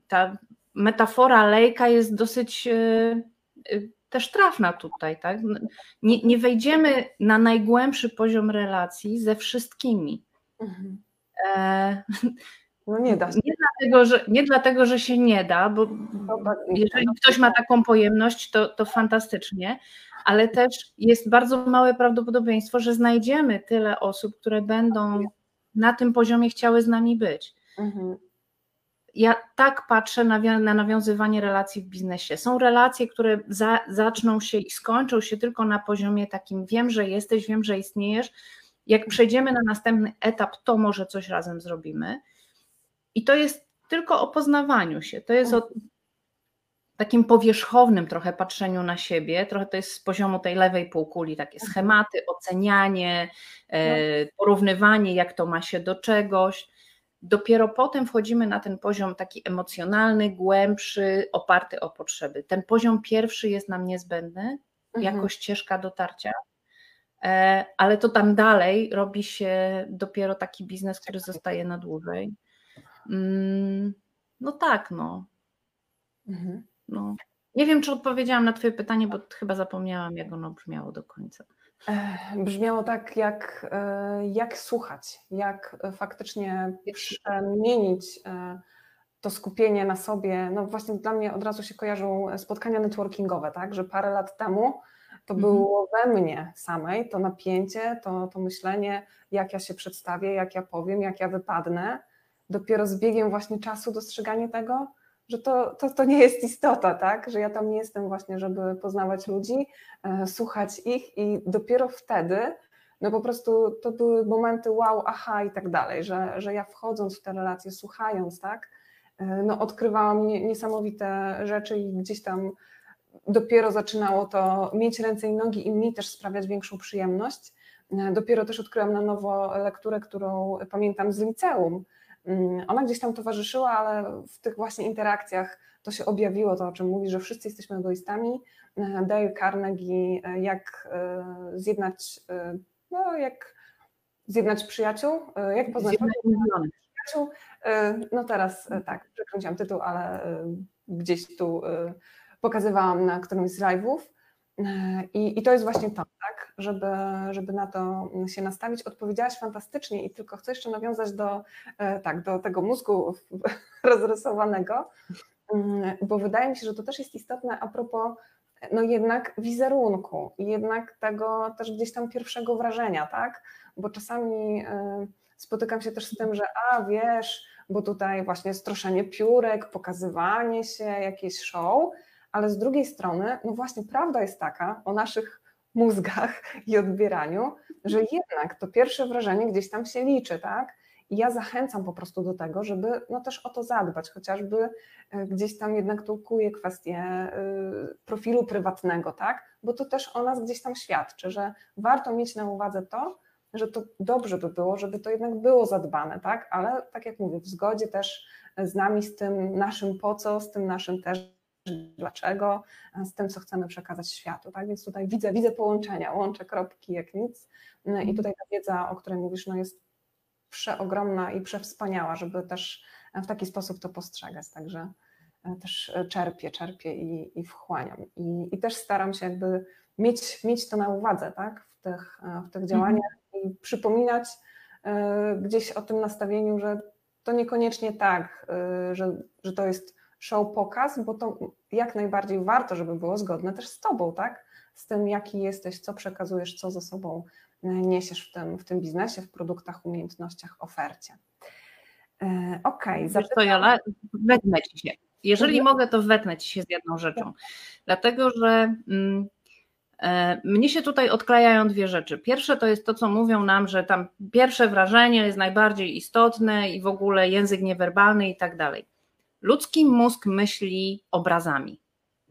ta metafora lejka jest dosyć y, y, też trafna tutaj, tak? Nie, nie wejdziemy na najgłębszy poziom relacji ze wszystkimi. Mhm. E, no nie da się. Nie dlatego, że, nie dlatego, że się nie da, bo tak, jeżeli ktoś ma taką pojemność, to, to fantastycznie, ale też jest bardzo małe prawdopodobieństwo, że znajdziemy tyle osób, które będą na tym poziomie chciały z nami być. Mhm ja tak patrzę na, na, nawiązywanie relacji w biznesie. Są relacje, które za, zaczną się i skończą się tylko na poziomie takim: wiem, że jesteś, wiem, że istniejesz. Jak przejdziemy na następny etap, to może coś razem zrobimy. I to jest tylko o poznawaniu się. To jest o takim powierzchownym trochę patrzeniu na siebie. Trochę to jest z poziomu tej lewej półkuli takie schematy, ocenianie, e, no. porównywanie, jak to ma się do czegoś. Dopiero potem wchodzimy na ten poziom taki emocjonalny, głębszy, oparty o potrzeby. Ten poziom pierwszy jest nam niezbędny mhm. jako ścieżka dotarcia, e, ale to tam dalej robi się dopiero taki biznes, który zostaje na dłużej. Mm, no tak, no. Mhm. No. Nie wiem, czy odpowiedziałam na Twoje pytanie, bo chyba zapomniałam, jak ono brzmiało do końca. Brzmiało tak, jak, e, jak słuchać, jak faktycznie przemienić e, to skupienie na sobie. No właśnie dla mnie od razu się kojarzą spotkania networkingowe, tak? Że parę lat temu to mhm. było we mnie samej to napięcie, to, to myślenie, jak ja się przedstawię, jak ja powiem, jak ja wypadnę. Dopiero z biegiem właśnie czasu dostrzeganie tego, że to, to, to nie jest istota, tak? Że ja tam nie jestem właśnie, żeby poznawać ludzi, e, słuchać ich i dopiero wtedy, no po prostu to były momenty wow, aha i tak dalej, że, że ja wchodząc w te relacje, słuchając, tak, e, no odkrywałam niesamowite rzeczy i gdzieś tam dopiero zaczynało to mieć ręce i nogi i mi też sprawiać większą przyjemność. E, dopiero też odkryłam na nowo lekturę, którą pamiętam z liceum, ona gdzieś tam towarzyszyła, ale w tych właśnie interakcjach to się objawiło, to o czym mówi, że wszyscy jesteśmy egoistami. E, Dale Carnegie, e, jak e, zjednać, no jak zjednać przyjaciół, jak poznać Kasiu, no teraz tak, przekręciłam tytuł, ale gdzieś tu pokazywałam na którymś z live'ów i, i to jest właśnie to, tak, żeby, żeby na to się nastawić. Odpowiedziałaś fantastycznie i tylko chcę jeszcze nawiązać do, tak, do tego mózgu rozrysowanego, mm, bo wydaje mi się, że to też jest istotne a propos no jednak wizerunku jednak tego też gdzieś tam pierwszego wrażenia, tak? Bo czasami y, spotykam się też z tym, że a wiesz, bo tutaj właśnie stroszenie piórek, pokazywanie się, jakieś show, ale z drugiej strony, no właśnie prawda jest taka o naszych mózgach i odbieraniu, że jednak to pierwsze wrażenie gdzieś tam się liczy, tak? I ja zachęcam po prostu do tego, żeby no też o to zadbać, chociażby e, gdzieś tam jednak tu kuję kwestię e, profilu prywatnego, tak? Bo to też o nas gdzieś tam świadczy, że warto mieć na uwadze to, że to dobrze by było, żeby to jednak było zadbane, tak? Ale tak jak mówię, w zgodzie też z nami, z tym naszym po co, z tym naszym też dlaczego, z tym, co chcemy przekazać światu. Tak? Więc tutaj widzę, widzę połączenia, łączę kropki jak nic. I mhm. tutaj ta wiedza, o której mówisz, no jest przeogromna i przewspaniała, żeby też w taki sposób to postrzegać. Także e, też czerpię, czerpię i, i wchłaniam. I, I też staram się jakby mieć, mieć to na uwadze tak? w, tych, e, w tych działaniach mhm. i przypominać y, gdzieś o tym nastawieniu, że to niekoniecznie tak, y, że, że to jest show pokaz, bo to jak najbardziej warto, żeby było zgodne też z tobą, tak? Z tym, jaki jesteś, co przekazujesz, co ze sobą niesiesz w tym, w tym biznesie, w produktach, umiejętnościach, ofercie. E, okej, okay, to Jola, wetnę Ci się. Jeżeli mhm. mogę, to wetnę Ci się z jedną rzeczą. Dlatego, że mm, e, mnie się tutaj odklejają dwie rzeczy. Pierwsze to jest to, co mówią nam, że tam pierwsze wrażenie jest najbardziej istotne i w ogóle język niewerbalny i tak dalej. Ludzki mózg myśli obrazami.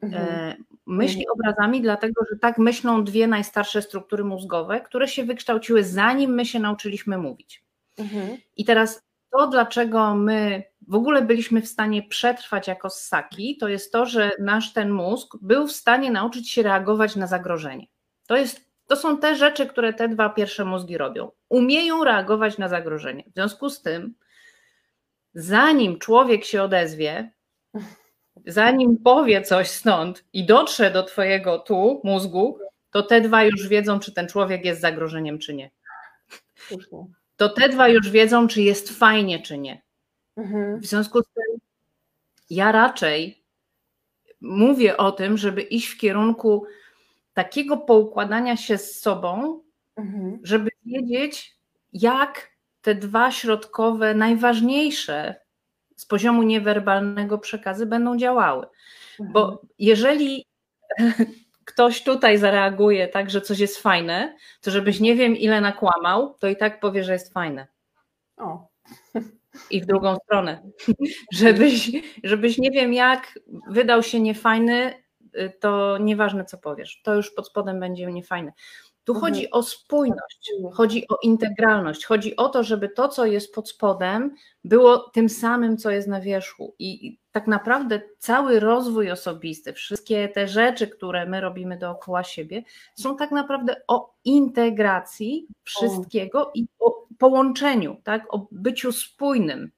Mhm. E, myśli mhm. obrazami, dlatego że tak myślą dwie najstarsze struktury mózgowe, które się wykształciły zanim my się nauczyliśmy mówić. Mhm. I teraz to, dlaczego my w ogóle byliśmy w stanie przetrwać jako ssaki, to jest to, że nasz ten mózg był w stanie nauczyć się reagować na zagrożenie. To, jest, to są te rzeczy, które te dwa pierwsze mózgi robią. Umieją reagować na zagrożenie. W związku z tym, zanim człowiek się odezwie, zanim powie coś stąd i dotrze do Twojego tu mózgu, to te dwa już wiedzą, czy ten człowiek jest zagrożeniem, czy nie. To te dwa już wiedzą, czy jest fajnie, czy nie. Mhm. W związku z tym ja raczej mówię o tym, żeby iść w kierunku takiego poukładania się z sobą, mhm. żeby wiedzieć, jak te dwa środkowe, najważniejsze z poziomu niewerbalnego przekazy będą działały. Bo mhm. jeżeli ktoś tutaj zareaguje tak, że coś jest fajne, to żebyś nie wiem ile nakłamał, to i tak powie, że jest fajne. O. I w drugą stronę. żebyś, żebyś nie wiem jak wydał się niefajny, y, to nieważne co powiesz. To już pod spodem będzie niefajne. Tu mhm. chodzi o spójność, chodzi o integralność, chodzi o to, żeby to, co jest pod spodem, było tym samym, co jest na wierzchu. I tak naprawdę cały rozwój osobisty, wszystkie te rzeczy, które my robimy dookoła siebie, są tak naprawdę o integracji wszystkiego i o połączeniu, tak? o byciu spójnym.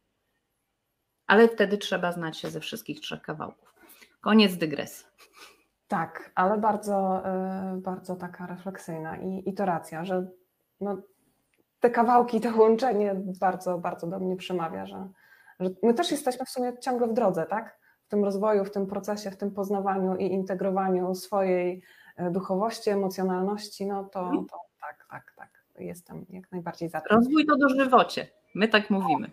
Ale wtedy trzeba znać się ze wszystkich trzech kawałków. Koniec dygresji. Tak, ale bardzo, y, bardzo taka refleksyjna i, i to racja, że no, te kawałki, to łączenie bardzo, bardzo do mnie przemawia, że, że my też jesteśmy w sumie ciągle w drodze, tak? W tym rozwoju, w tym procesie, w tym poznawaniu i integrowaniu swojej y, duchowości, emocjonalności, no to, mhm. to tak, tak, tak. Jestem jak najbardziej za tym. Rozwój to dożywocie. My tak mówimy.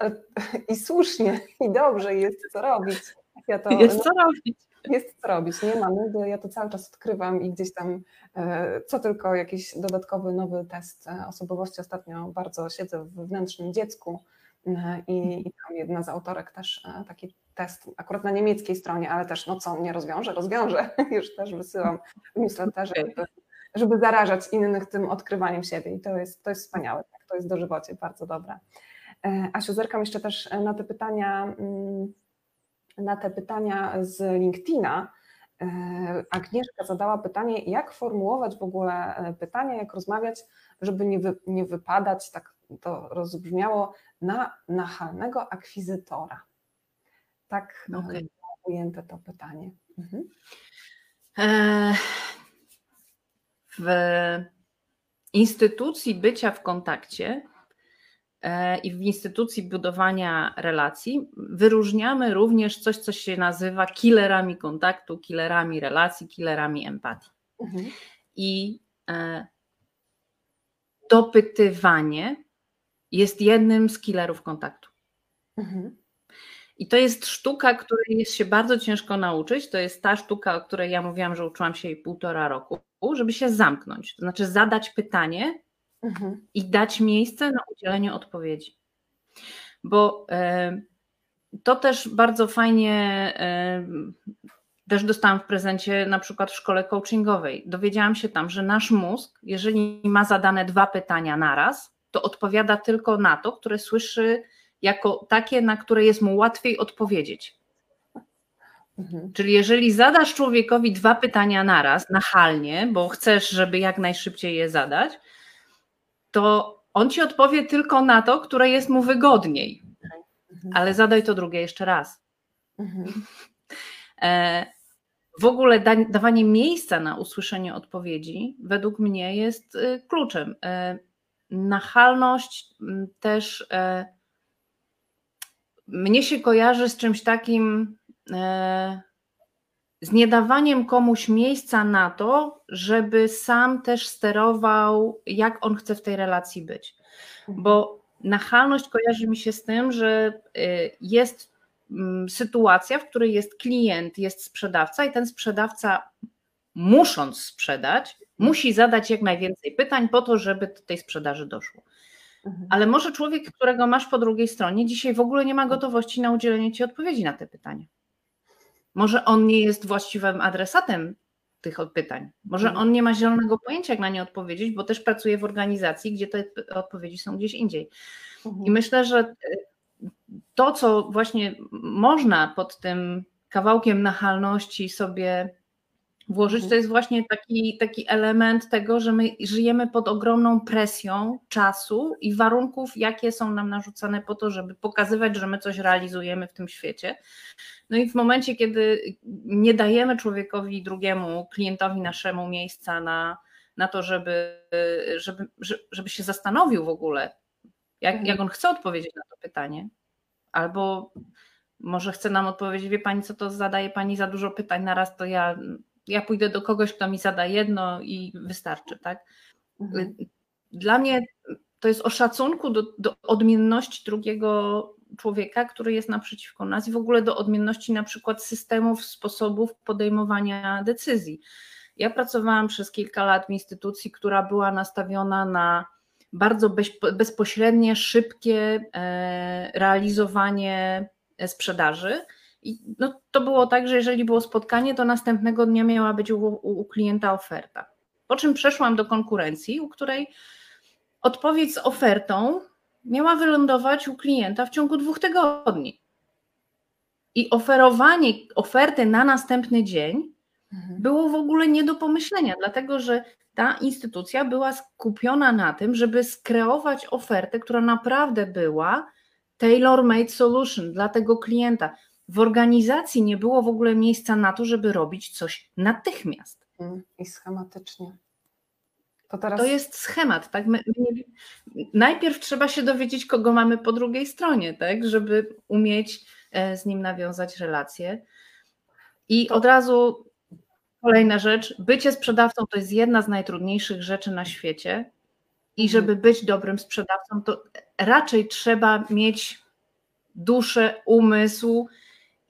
I słusznie, i dobrze, jest co robić. Ja to, jest co robić. Jest co robić, nie ma nudy, ja to cały czas odkrywam i gdzieś tam e, co tylko jakiś dodatkowy nowy test e, osobowości. Ostatnio bardzo siedzę w wewnętrznym dziecku e, i, i tam jedna z autorek też taki test, akurat na niemieckiej stronie, ale też no co, nie rozwiąże, rozwiąże, już też wysyłam w newsletterze, żeby, żeby zarażać innych tym odkrywaniem siebie i to jest, to jest wspaniałe, tak, to jest dożywocie, bardzo dobre. Asiu, zerkam jeszcze też na te pytania mm, na te pytania z LinkedIna. E, Agnieszka zadała pytanie, jak formułować w ogóle e, pytania, jak rozmawiać, żeby nie, wy, nie wypadać, tak to rozbrzmiało, na nachalnego akwizytora. Tak okay. ujęte to pytanie. Mhm. E, w instytucji bycia w kontakcie e, i w instytucji budowania relacji wyróżniamy również coś, co się nazywa killerami kontaktu, killerami relacji, killerami empatii. Mhm. I e, dopytywanie jest jednym z killerów kontaktu. Mhm. I to jest sztuka, której jest się bardzo ciężko nauczyć. To jest ta sztuka, o której ja mówiłam, że uczyłam się jej półtora roku, żeby się zamknąć. To znaczy zadać pytanie mhm. i dać miejsce na udzielenie odpowiedzi. Bo y, to też bardzo fajnie y, też dostałam w prezencie na przykład w szkole coachingowej. Dowiedziałam się tam, że nasz mózg, jeżeli ma zadane dwa pytania naraz, to odpowiada tylko na to, które słyszy jako takie, na które jest mu łatwiej odpowiedzieć. Mhm. Czyli jeżeli zadasz człowiekowi dwa pytania naraz, nachalnie, bo chcesz, żeby jak najszybciej je zadać, to on ci odpowie tylko na to, które jest mu wygodniej. Mhm. Ale zadaj to drugie jeszcze raz. Mhm. E, w ogóle dawanie miejsca na usłyszenie odpowiedzi, według mnie, jest y, kluczem. E, nachalność też e, mnie się kojarzy z czymś takim, e, z niedawaniem komuś miejsca na to, żeby sam też sterował, jak on chce w tej relacji być. Mhm. Bo nachalność kojarzy mi się z tym, że e, jest mm, sytuacja, w której jest klient, jest sprzedawca i ten sprzedawca, musząc sprzedać, musi zadać jak najwięcej pytań po to, żeby do tej sprzedaży doszło. Mhm. Ale może człowiek, którego masz po drugiej stronie, dzisiaj w ogóle nie ma gotowości na udzielenie ci odpowiedzi na te pytania. Może on nie jest właściwym adresatem tych pytań. Może mhm. on nie ma zielonego pojęcia, jak na nie odpowiedzieć, bo też pracuje w organizacji, gdzie te odpowiedzi są gdzieś indziej. Mhm. I myślę, że e, to, co właśnie można pod tym kawałkiem nachalności sobie włożyć, to mhm. jest właśnie taki, taki element tego, że my żyjemy pod ogromną presją czasu i warunków, jakie są nam narzucane po to, żeby pokazywać, że my coś realizujemy w tym świecie. No i w momencie, kiedy nie dajemy człowiekowi drugiemu, klientowi naszemu miejsca na, na to, żeby, żeby, żeby się zastanowił w ogóle, jak, mhm. jak on chce odpowiedzieć na to pytanie, albo może chce nam odpowiedzieć, wie pani, co to zadaje pani za dużo pytań na raz, to ja ja pójdę do kogoś, kto mi zada jedno i wystarczy, tak? Mhm. Dla mnie to jest o szacunku do, do odmienności drugiego człowieka, który jest naprzeciwko nas i w ogóle do odmienności na przykład systemów, sposobów podejmowania decyzji. Ja pracowałam przez kilka lat w instytucji, która była nastawiona na bardzo bezpośrednie, szybkie e, realizowanie sprzedaży i no, to było tak, że jeżeli było spotkanie, to następnego dnia miała być u, u, klienta oferta. Po czym przeszłam do konkurencji, u której odpowiedź z ofertą miała wylądować u klienta w ciągu dwóch tygodni. I oferowanie oferty na następny dzień mhm. było w ogóle nie do pomyślenia, dlatego że ta instytucja była skupiona na tym, żeby skreować ofertę, która naprawdę była tailor-made solution dla tego klienta w organizacji nie było w ogóle miejsca na to, żeby robić coś natychmiast. Mm, I schematycznie. To, teraz... to jest schemat, tak? My, my, najpierw trzeba się dowiedzieć, kogo mamy po drugiej stronie, tak? Żeby umieć e, z nim nawiązać relacje. I to... od razu kolejna rzecz, bycie sprzedawcą to jest jedna z najtrudniejszych rzeczy na świecie. I mhm. żeby być dobrym sprzedawcą, to raczej trzeba mieć duszę, umysł,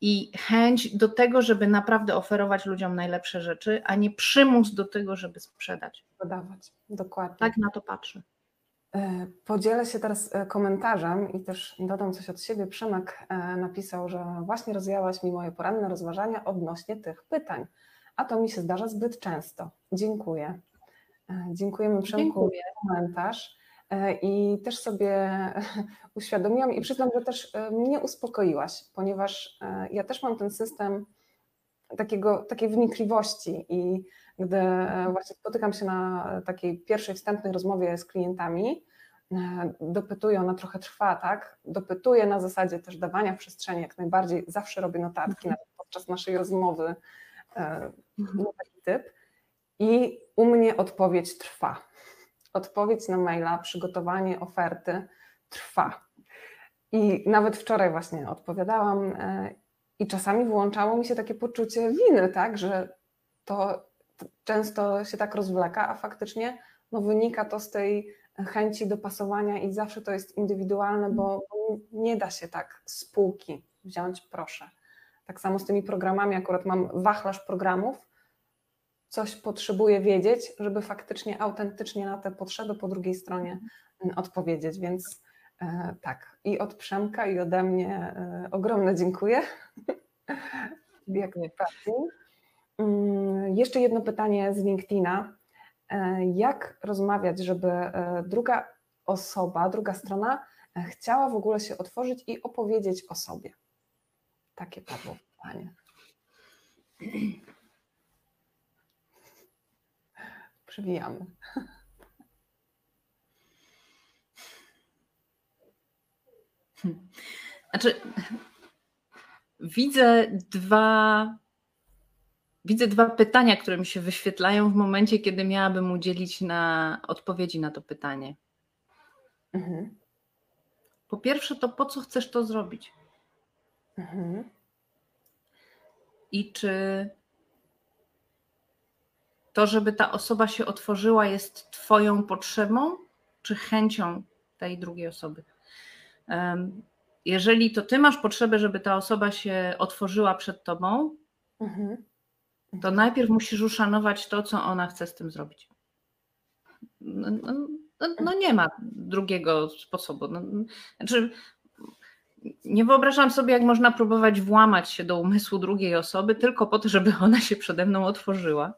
i chęć do tego, żeby naprawdę oferować ludziom najlepsze rzeczy, a nie przymus do tego, żeby sprzedać. Sprzedawać, dokładnie. Tak na to patrzę. E, podzielę się teraz e, komentarzem i też dodam coś od siebie. Przemek e, napisał, że właśnie rozwijałaś mi moje poranne rozważania odnośnie tych pytań, a to mi się zdarza zbyt często. Dziękuję. Dziękujemy Przemku Dziękuję. za komentarz. E, I też sobie uświadomiłam i przyznam, że też e, mnie uspokoiłaś, ponieważ e, ja też mam ten system takiego, takiej wnikliwości i gdy właśnie spotykam się na takiej pierwszej wstępnej rozmowie z klientami, dopytuję, ona trochę trwa, tak? Dopytuję na zasadzie też dawania przestrzeni, jak najbardziej zawsze robię notatki Mhm. nawet podczas naszej rozmowy na taki typ. I u mnie odpowiedź trwa. Odpowiedź na maila, przygotowanie oferty trwa. I nawet wczoraj właśnie odpowiadałam e, i czasami włączało mi się takie poczucie winy, tak, że to często się tak rozwleka, a faktycznie no, wynika to z tej chęci dopasowania i zawsze to jest indywidualne, bo nie da się tak z półki wziąć, proszę. Tak samo z tymi programami, akurat mam wachlarz programów, coś potrzebuję wiedzieć, żeby faktycznie autentycznie na te potrzeby po drugiej stronie mm, odpowiedzieć, więc e, tak, i od Przemka i ode mnie e, ogromne dziękuję. Jak najbardziej. Mm, Jeszcze jedno pytanie z LinkedIna. E, Jak rozmawiać, żeby druga osoba, druga strona chciała w ogóle się otworzyć i opowiedzieć o sobie? Takie padło pytanie. Przywijamy. Znaczy, widzę dwa, widzę dwa pytania, które mi się wyświetlają w momencie, kiedy miałabym udzielić na odpowiedzi na to pytanie. Mhm. Po pierwsze, to po co chcesz to zrobić? Mhm. I czy to, żeby ta osoba się otworzyła, jest Twoją potrzebą, czy chęcią tej drugiej osoby? Jeżeli to Ty masz potrzebę, żeby ta osoba się otworzyła przed Tobą, Mhm. to najpierw musisz uszanować to, co ona chce z tym zrobić. No, no, no, no nie ma drugiego sposobu. No, znaczy, nie wyobrażam sobie, jak można próbować włamać się do umysłu drugiej osoby tylko po to, żeby ona się przede mną otworzyła.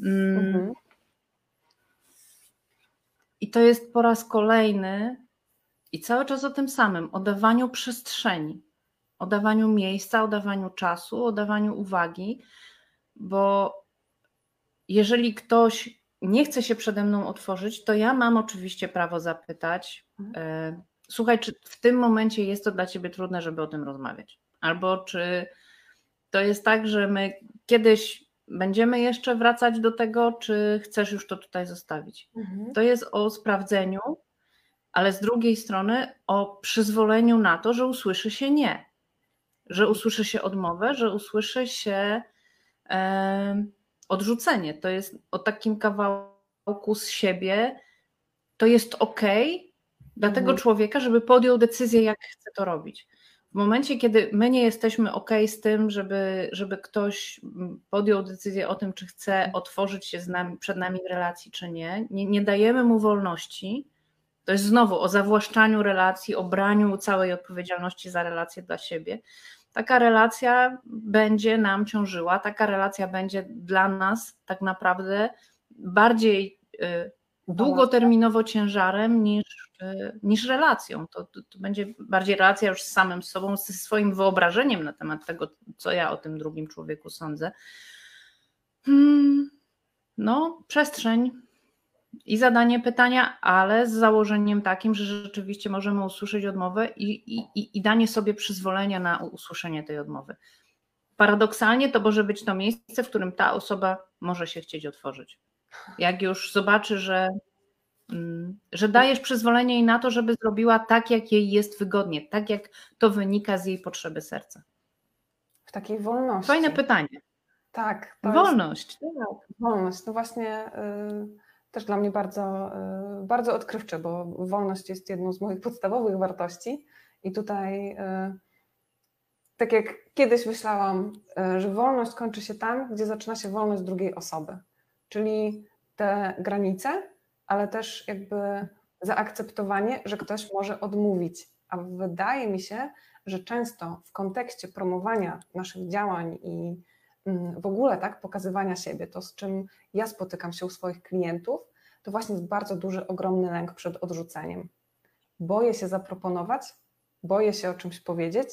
Mm, Mhm. I to jest po raz kolejny i cały czas o tym samym, o dawaniu przestrzeni, o dawaniu miejsca, o dawaniu czasu, o dawaniu uwagi, bo jeżeli ktoś nie chce się przede mną otworzyć, to ja mam oczywiście prawo zapytać, e, słuchaj, czy w tym momencie jest to dla ciebie trudne, żeby o tym rozmawiać? Albo czy to jest tak, że my kiedyś będziemy jeszcze wracać do tego, czy chcesz już to tutaj zostawić? Mhm. To jest o sprawdzeniu, ale z drugiej strony o przyzwoleniu na to, że usłyszy się nie, że usłyszy się odmowę, że usłyszy się e, odrzucenie. To jest o takim kawałku z siebie. To jest ok dla tego Mhm. człowieka, żeby podjął decyzję, jak chce to robić. W momencie, kiedy my nie jesteśmy ok z tym, żeby, żeby ktoś podjął decyzję o tym, czy chce otworzyć się z nami, przed nami w relacji, czy nie, nie, nie dajemy mu wolności. To jest znowu o zawłaszczaniu relacji, o braniu całej odpowiedzialności za relację dla siebie. Taka relacja będzie nam ciążyła, taka relacja będzie dla nas tak naprawdę bardziej y, długoterminowo ciężarem niż, niż relacją. To, to, to będzie bardziej relacja już z samym sobą, ze swoim wyobrażeniem na temat tego, co ja o tym drugim człowieku sądzę. Hmm, no, przestrzeń i zadanie pytania, ale z założeniem takim, że rzeczywiście możemy usłyszeć odmowę i, i, i danie sobie przyzwolenia na usłyszenie tej odmowy. Paradoksalnie to może być to miejsce, w którym ta osoba może się chcieć otworzyć. Jak już zobaczy, że, że dajesz przyzwolenie jej na to, żeby zrobiła tak, jak jej jest wygodnie, tak jak to wynika z jej potrzeby serca. W takiej wolności. Fajne pytanie. Tak. to jest- Wolność. Tak. Wolność, no właśnie y, też dla mnie bardzo, y, bardzo odkrywcze, bo wolność jest jedną z moich podstawowych wartości i tutaj y, tak jak kiedyś myślałam, że wolność kończy się tam, gdzie zaczyna się wolność drugiej osoby, czyli te granice, ale też jakby zaakceptowanie, że ktoś może odmówić, a wydaje mi się, że często w kontekście promowania naszych działań i mm, w ogóle tak pokazywania siebie, to z czym ja spotykam się u swoich klientów, to właśnie jest bardzo duży, ogromny lęk przed odrzuceniem. Boję się zaproponować, boję się o czymś powiedzieć,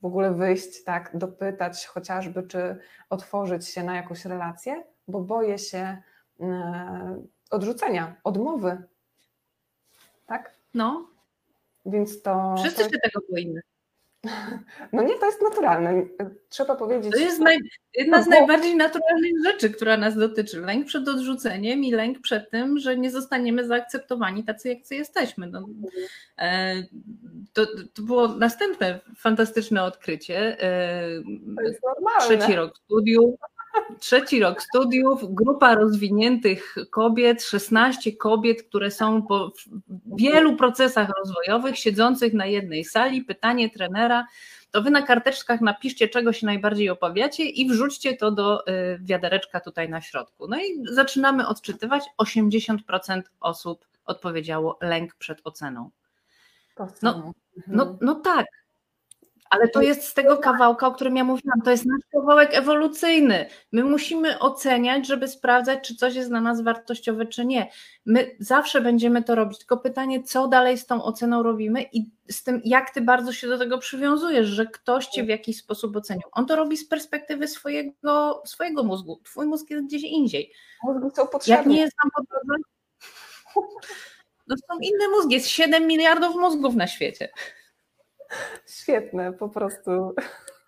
w ogóle wyjść, tak, dopytać chociażby, czy otworzyć się na jakąś relację, bo boję się e, odrzucenia, odmowy. Tak? No. Więc to. Wszyscy to... się tego boimy. No nie, to jest naturalne. Trzeba powiedzieć. To jest naj, jedna z najbardziej naturalnych rzeczy, która nas dotyczy. Lęk przed odrzuceniem i lęk przed tym, że nie zostaniemy zaakceptowani tacy, jak jesteśmy. No, e, to, to było następne fantastyczne odkrycie. E, to jest normalne. Trzeci rok studiów. Trzeci rok studiów, grupa rozwiniętych kobiet, 16 kobiet, które są po wielu procesach rozwojowych, siedzących na jednej sali. Pytanie trenera, to wy na karteczkach napiszcie, czego się najbardziej obawiacie i wrzućcie to do y, wiadereczka tutaj na środku. No i zaczynamy odczytywać. 80% osób odpowiedziało lęk przed oceną. No, no, no tak, ale to jest z tego kawałka, o którym ja mówiłam, to jest nasz kawałek ewolucyjny. My musimy oceniać, żeby sprawdzać, czy coś jest dla nas wartościowe, czy nie. My zawsze będziemy to robić, tylko pytanie, co dalej z tą oceną robimy i z tym, jak ty bardzo się do tego przywiązujesz, że ktoś cię w jakiś sposób ocenił. On to robi z perspektywy swojego, swojego mózgu. Twój mózg jest gdzieś indziej. Mózgi są potrzebne. Jak nie jest nam potrzebne, no są inne mózgi. Jest 7 miliardów mózgów na świecie. Świetne, po prostu.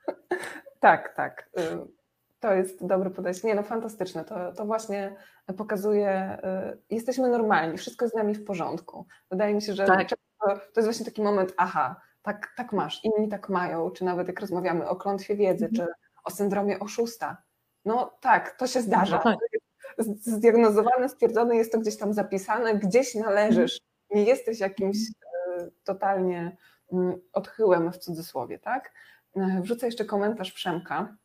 tak, tak. Y, to jest dobre podejście. Nie, no fantastyczne. To, to właśnie pokazuje, y, jesteśmy normalni, wszystko jest z nami w porządku. Wydaje mi się, że tak. to jest właśnie taki moment, aha, tak, tak masz, inni tak mają, czy nawet jak rozmawiamy o klątwie wiedzy, mhm. czy o syndromie oszusta. No tak, to się zdarza. No tak. Zdiagnozowane, stwierdzone, jest to gdzieś tam zapisane, gdzieś należysz. Nie jesteś jakimś y, totalnie odchyłem w cudzysłowie, tak? E, wrzucę jeszcze komentarz Przemka.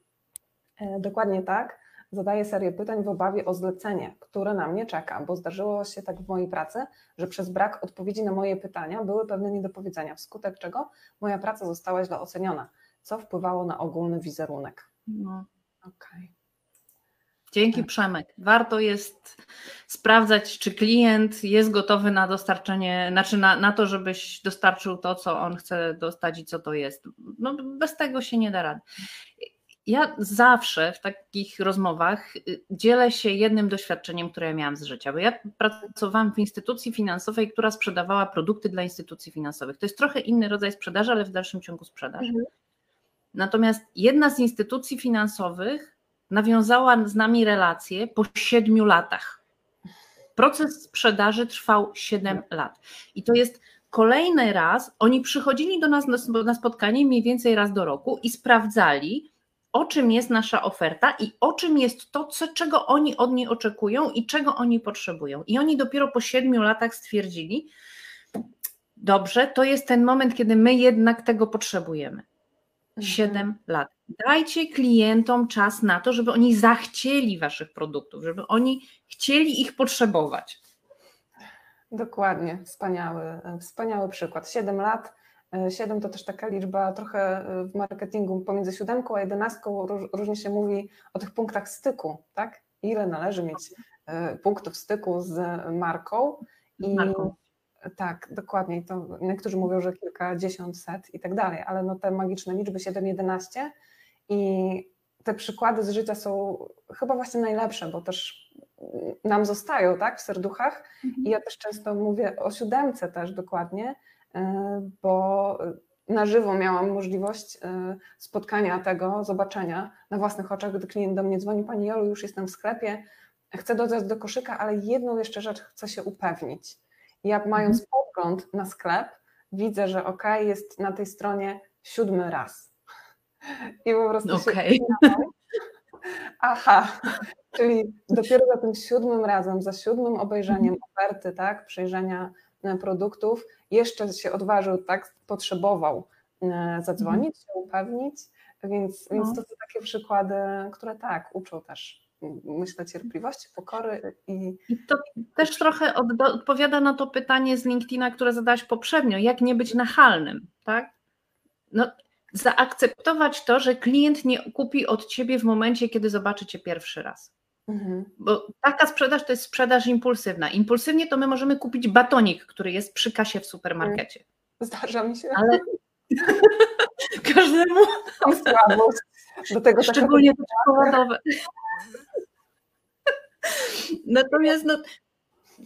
E, dokładnie tak. Zadaję serię pytań w obawie o zlecenie, które na mnie czeka, bo zdarzyło się tak w mojej pracy, że przez brak odpowiedzi na moje pytania były pewne niedopowiedzenia, wskutek czego moja praca została źle oceniona, co wpływało na ogólny wizerunek. No. Okej. Okay. Dzięki tak. Przemek. Warto jest sprawdzać, czy klient jest gotowy na dostarczenie, znaczy na, na to, żebyś dostarczył to, co on chce dostać i co to jest. No, bez tego się nie da rady. Ja zawsze w takich rozmowach y, dzielę się jednym doświadczeniem, które ja miałam z życia, bo ja pracowałam w instytucji finansowej, która sprzedawała produkty dla instytucji finansowych. To jest trochę inny rodzaj sprzedaży, ale w dalszym ciągu sprzedaż. Mhm. Natomiast jedna z instytucji finansowych nawiązała z nami relację po siedmiu latach. Proces sprzedaży trwał siedem lat. I to jest kolejny raz, oni przychodzili do nas na spotkanie mniej więcej raz do roku i sprawdzali, o czym jest nasza oferta i o czym jest to, co, czego oni od niej oczekują i czego oni potrzebują. I oni dopiero po siedmiu latach stwierdzili, dobrze, to jest ten moment, kiedy my jednak tego potrzebujemy. Mhm. Siedem lat. Dajcie klientom czas na to, żeby oni zachcieli waszych produktów, żeby oni chcieli ich potrzebować. Dokładnie, wspaniały, wspaniały przykład. Siedem lat. Siedem to też taka liczba trochę w marketingu pomiędzy siódemką a jedenastką różnie się mówi o tych punktach styku, tak? Ile należy mieć e, punktów styku z marką. I marką. Tak, dokładnie. To niektórzy mówią, że kilkadziesiąt, set i tak dalej, ale no te magiczne liczby 7, 11 i te przykłady z życia są chyba właśnie najlepsze, bo też nam zostają tak, w serduchach. Mhm. I ja też często mówię o siódemce też dokładnie, e, bo na żywo miałam możliwość e, spotkania tego, zobaczenia na własnych oczach, gdy klient do mnie dzwoni, Pani Jolu, już jestem w sklepie, chcę dodać do koszyka, ale jedną jeszcze rzecz chcę się upewnić. I jak mając mhm. podgląd na sklep, widzę, że ok, jest na tej stronie siódmy raz i po prostu okay. się Aha, czyli dopiero za tym siódmym razem, za siódmym obejrzeniem mhm. oferty, tak, przejrzenia e, produktów, jeszcze się odważył, tak, potrzebował e, zadzwonić, się upewnić, więc, no. więc to są takie przykłady, które tak, uczą też myślę, cierpliwości, pokory i. I to też trochę od, odpowiada na to pytanie z LinkedIna, które zadałaś poprzednio, jak nie być nachalnym, tak? No, zaakceptować to, że klient nie kupi od ciebie w momencie, kiedy zobaczy cię pierwszy raz. Mhm. Bo taka sprzedaż to jest sprzedaż impulsywna. Impulsywnie to my możemy kupić batonik, który jest przy kasie w supermarkecie. Zdarza mi się. Ale każdemu. Słabość. Do tego Szczególnie te czekoladowe. Natomiast no,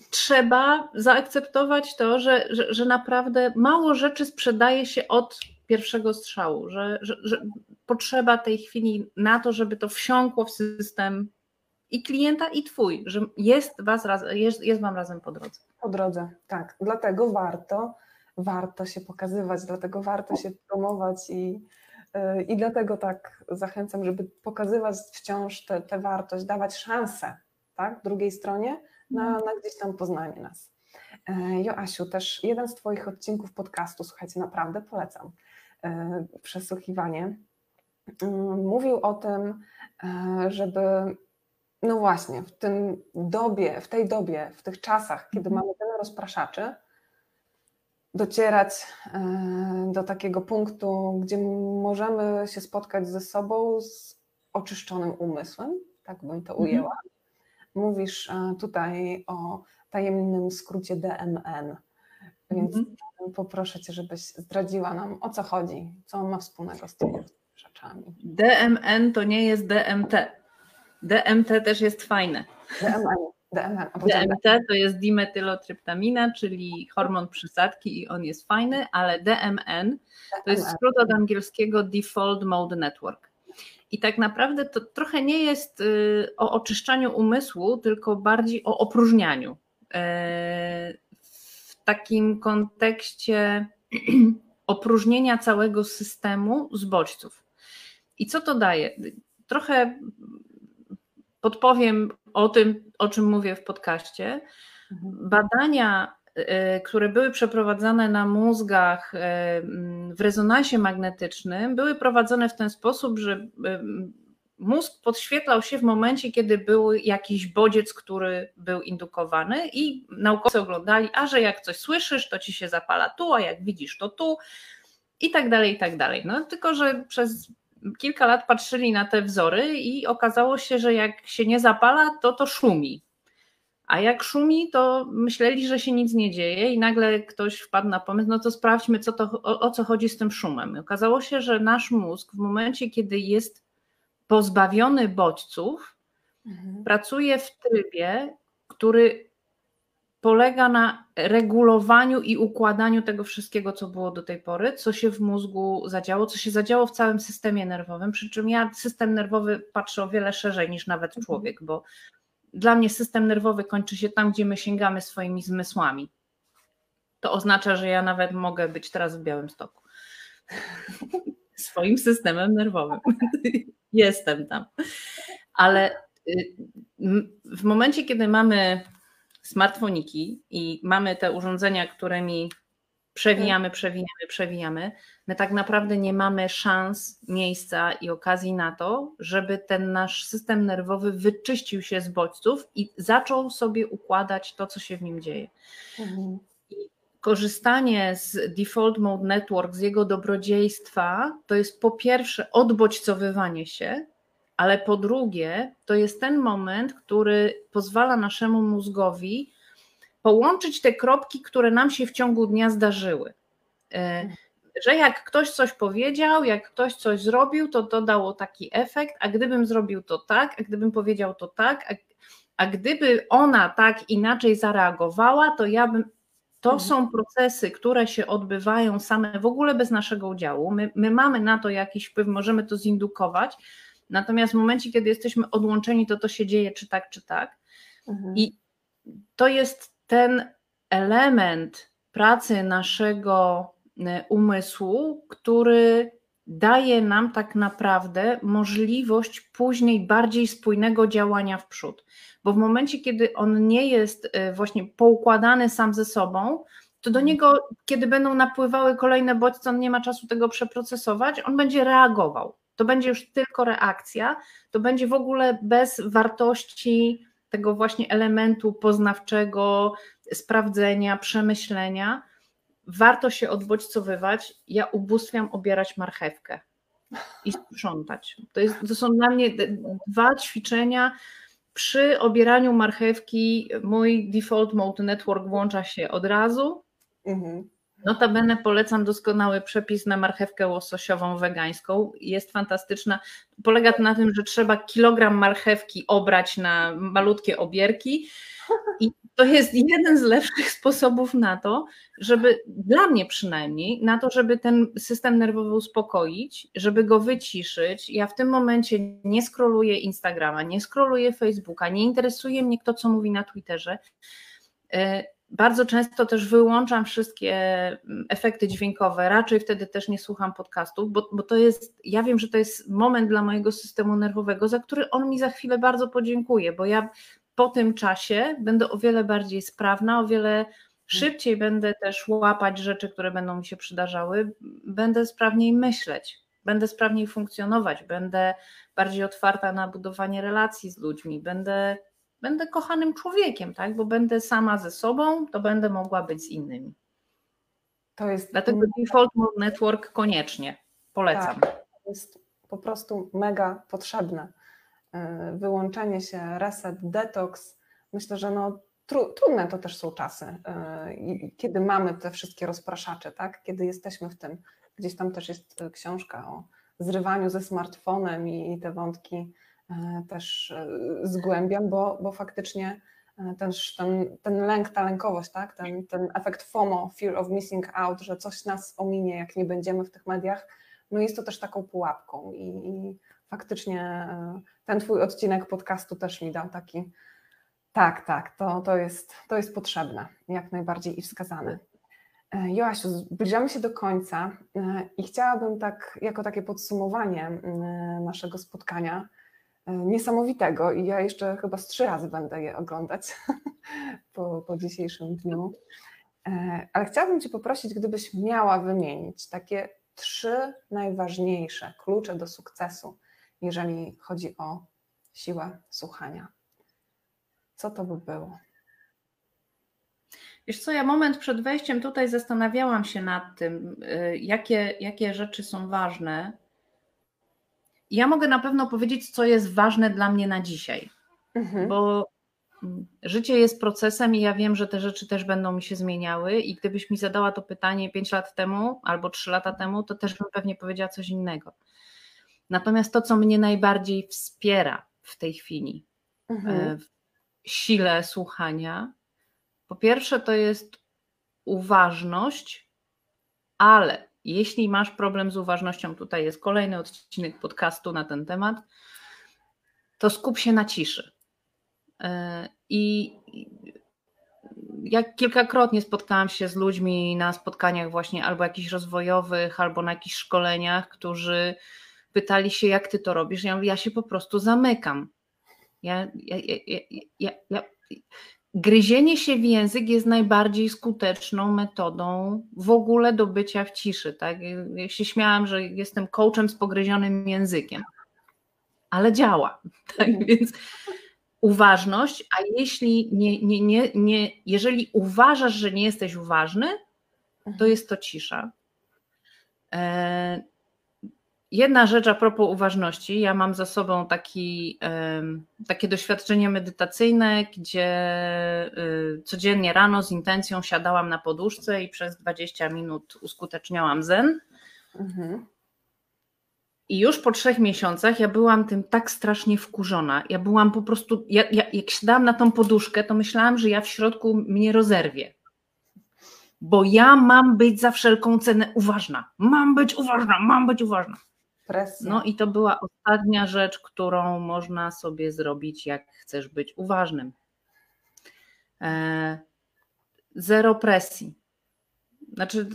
trzeba zaakceptować to, że, że, że naprawdę mało rzeczy sprzedaje się od pierwszego strzału, że, że, że potrzeba tej chwili na to, żeby to wsiąkło w system i klienta, i twój, że jest, was raz, jest, jest wam razem po drodze. Po drodze, tak. Dlatego warto, warto się pokazywać, dlatego warto się promować i, yy, i dlatego tak zachęcam, żeby pokazywać wciąż tę wartość, dawać szansę tak, drugiej stronie na, mhm. na gdzieś tam poznanie nas. Yy, Joasiu, też jeden z Twoich odcinków podcastu, słuchajcie, naprawdę polecam przesłuchiwanie. Mówił o tym, żeby no właśnie, w tym dobie, w tej dobie, w tych czasach, kiedy mhm. mamy tyle rozpraszaczy, docierać e, do takiego punktu, gdzie możemy się spotkać ze sobą z oczyszczonym umysłem, tak bym to mhm. ujęła. Mówisz e, tutaj o tajemnym skrócie DMN, więc mhm. Poproszę Cię, żebyś zdradziła nam, o co chodzi, co on ma wspólnego z tymi rzeczami. DMN to nie jest DMT. DMT też jest fajne. DMN. DMN, DMT to jest dimetylotryptamina, czyli hormon przysadki i on jest fajny, ale DMN to jest skrót od angielskiego Default Mode Network. I tak naprawdę to trochę nie jest y, o oczyszczaniu umysłu, tylko bardziej o opróżnianiu. Takim kontekście opróżnienia całego systemu z bodźców. I co to daje? Trochę podpowiem o tym, o czym mówię w podcaście. Mhm. Badania, e, które były przeprowadzane na mózgach e, w rezonansie magnetycznym, były prowadzone w ten sposób, że e, mózg podświetlał się w momencie, kiedy był jakiś bodziec, który był indukowany, i naukowcy oglądali, a że jak coś słyszysz, to ci się zapala tu, a jak widzisz, to tu, i tak dalej, i tak dalej. No tylko, że przez kilka lat patrzyli na te wzory i okazało się, że jak się nie zapala, to to szumi. A jak szumi, to myśleli, że się nic nie dzieje, i nagle ktoś wpadł na pomysł, no to sprawdźmy, co to, o, o co chodzi z tym szumem. I okazało się, że nasz mózg w momencie, kiedy jest pozbawiony bodźców, mhm. pracuje w trybie, który polega na regulowaniu i układaniu tego wszystkiego, co było do tej pory, co się w mózgu zadziało, co się zadziało w całym systemie nerwowym. Przy czym ja system nerwowy patrzę o wiele szerzej niż nawet mhm. człowiek, bo dla mnie system nerwowy kończy się tam, gdzie my sięgamy swoimi zmysłami. To oznacza, że ja nawet mogę być teraz w Białym Stoku. Swoim systemem nerwowym. Jestem tam. Ale y, w momencie, kiedy mamy smartfoniki i mamy te urządzenia, którymi przewijamy, przewijamy, przewijamy, my tak naprawdę nie mamy szans, miejsca i okazji na to, żeby ten nasz system nerwowy wyczyścił się z bodźców i zaczął sobie układać to, co się w nim dzieje. Mhm. Korzystanie z Default Mode Network, z jego dobrodziejstwa, to jest po pierwsze odbodźcowywanie się, ale po drugie, to jest ten moment, który pozwala naszemu mózgowi połączyć te kropki, które nam się w ciągu dnia zdarzyły. E, że jak ktoś coś powiedział, jak ktoś coś zrobił, to to dało taki efekt, a gdybym zrobił to tak, a gdybym powiedział to tak, a, a gdyby ona tak inaczej zareagowała, to ja bym. To mhm. są procesy, które się odbywają same w ogóle bez naszego udziału. My, my mamy na to jakiś wpływ, możemy to zindukować, Natomiast w momencie, kiedy jesteśmy odłączeni, to to się dzieje czy tak, czy tak. Mhm. I to jest ten element pracy naszego e, umysłu, który daje nam tak naprawdę możliwość później bardziej spójnego działania w przód. Bo w momencie, kiedy on nie jest e, właśnie poukładany sam ze sobą, to do mhm. niego, kiedy będą napływały kolejne bodźce, on nie ma czasu tego przeprocesować, on będzie reagował to będzie już tylko reakcja, to będzie w ogóle bez wartości tego właśnie elementu poznawczego, sprawdzenia, przemyślenia. Warto się odbodźcowywać. Ja ubóstwiam obierać marchewkę i sprzątać. To, jest, to są dla mnie dwa ćwiczenia. Przy obieraniu marchewki mój default mode network włącza się od razu. Mhm. Notabene polecam doskonały przepis na marchewkę łososiową wegańską. Jest fantastyczna. Polega to na tym, że trzeba kilogram marchewki obrać na malutkie obierki i to jest jeden z lepszych sposobów na to, żeby dla mnie przynajmniej, na to, żeby ten system nerwowy uspokoić, żeby go wyciszyć. Ja w tym momencie nie skroluję Instagrama, nie skroluję Facebooka, nie interesuje mnie kto co mówi na Twitterze. E, bardzo często też wyłączam wszystkie mm, efekty dźwiękowe, raczej wtedy też nie słucham podcastów, bo, bo to jest, ja wiem, że to jest moment dla mojego systemu nerwowego, za który on mi za chwilę bardzo podziękuje, bo ja po tym czasie będę o wiele bardziej sprawna, o wiele szybciej będę też łapać rzeczy, które będą mi się przydarzały, będę sprawniej myśleć, będę sprawniej funkcjonować, będę bardziej otwarta na budowanie relacji z ludźmi, będę, będę kochanym człowiekiem, tak? bo będę sama ze sobą, to będę mogła być z innymi. To jest Dlatego Default Mode Network koniecznie polecam. Tak, to jest po prostu mega potrzebne. E, wyłączenie się, reset, detoks. Myślę, że no, tru, trudne to też są czasy, e, kiedy mamy te wszystkie rozpraszacze, tak? kiedy jesteśmy w tym. Gdzieś tam też jest e, książka o zrywaniu ze smartfonem i te wątki też zgłębiam, bo, bo faktycznie ten, ten, ten lęk, ta lękowość, tak? ten, ten efekt FOMO, fear of missing out, że coś nas ominie, jak nie będziemy w tych mediach, no jest to też taką pułapką i, i faktycznie e, ten Twój odcinek podcastu też mi dał taki. Tak, tak, to, to, jest, to jest potrzebne, jak najbardziej i wskazane. E, Joasiu, zbliżamy się do końca e, i chciałabym tak, jako takie podsumowanie naszego spotkania, niesamowitego i ja jeszcze chyba z trzy razy będę je oglądać po, po dzisiejszym dniu, ale chciałabym Cię poprosić, gdybyś miała wymienić takie trzy najważniejsze klucze do sukcesu jeżeli chodzi o siłę słuchania. Co to by było? Wiesz co, ja moment przed wejściem tutaj zastanawiałam się nad tym, y, jakie, jakie rzeczy są ważne. Ja mogę na pewno powiedzieć, co jest ważne dla mnie na dzisiaj, mhm. bo mm, życie jest procesem i ja wiem, że te rzeczy też będą mi się zmieniały i gdybyś mi zadała to pytanie 5 lat temu albo 3 lata temu, to też bym pewnie powiedziała coś innego. Natomiast to, co mnie najbardziej wspiera w tej chwili, mhm. E, w sile słuchania, po pierwsze to jest uważność, ale jeśli masz problem z uważnością, tutaj jest kolejny odcinek podcastu na ten temat, to skup się na ciszy. E, I jak kilkakrotnie spotkałam się z ludźmi na spotkaniach właśnie albo jakichś rozwojowych, albo na jakichś szkoleniach, którzy pytali się, jak ty to robisz. Ja mówię, ja się po prostu zamykam. Ja, ja, ja, ja, Gryzienie się w język jest najbardziej skuteczną metodą w ogóle do bycia w ciszy. Tak? Ja się śmiałam, że jestem coachem z pogryzionym językiem, ale działa. Tak? Mhm. Więc uważność, a jeśli nie, nie, nie, nie, jeżeli uważasz, że nie jesteś uważny, to mhm. jest to cisza. Jedna rzecz a propos uważności. Ja mam za sobą taki, takie doświadczenie medytacyjne, gdzie y, codziennie rano z intencją siadałam na poduszce i przez 20 minut uskuteczniałam zen. Mhm. I już po trzech miesiącach ja byłam tym tak strasznie wkurzona. Ja byłam po prostu, ja, ja, jak siadałam na tą poduszkę, to myślałam, że ja w środku mnie rozerwie. Bo ja mam być za wszelką cenę uważna. Mam być uważna, mam być uważna. Presja. No i to była ostatnia rzecz, którą można sobie zrobić, jak chcesz być uważnym. E, zero presji. Znaczy,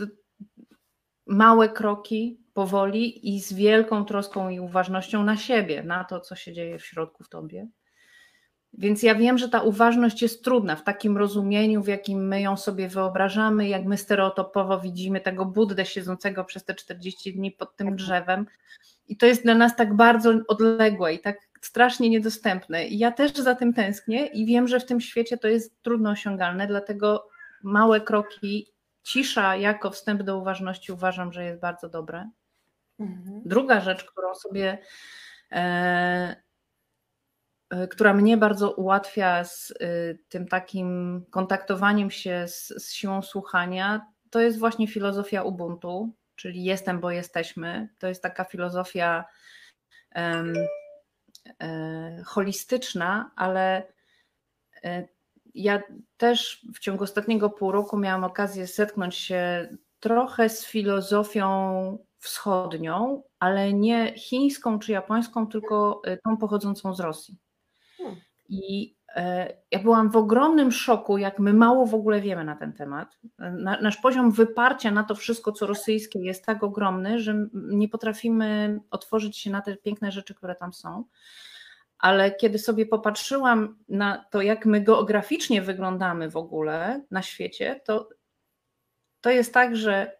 małe kroki, powoli i z wielką troską i uważnością na siebie, na to, co się dzieje w środku w tobie. Więc ja wiem, że ta uważność jest trudna w takim rozumieniu, w jakim my ją sobie wyobrażamy, jak my stereotypowo widzimy tego Buddę siedzącego przez te 40 dni pod tym drzewem. I to jest dla nas tak bardzo odległe i tak strasznie niedostępne. I ja też za tym tęsknię i wiem, że w tym świecie to jest trudno osiągalne, dlatego małe kroki, cisza jako wstęp do uważności uważam, że jest bardzo dobre. Mhm. Druga rzecz, którą sobie e, E, która mnie bardzo ułatwia z e, tym takim kontaktowaniem się z, z siłą słuchania, to jest właśnie filozofia Ubuntu, czyli jestem, bo jesteśmy. To jest taka filozofia um, e, holistyczna, ale e, ja też w ciągu ostatniego pół roku miałam okazję zetknąć się trochę z filozofią wschodnią, ale nie chińską czy japońską, tylko y, tą pochodzącą z Rosji. Hmm. I e, ja byłam w ogromnym szoku, jak my mało w ogóle wiemy na ten temat. Nasz poziom wyparcia na to wszystko, co rosyjskie, jest tak ogromny, że nie potrafimy otworzyć się na te piękne rzeczy, które tam są. Ale kiedy sobie popatrzyłam na to, jak my geograficznie wyglądamy w ogóle na świecie, to, to jest tak, że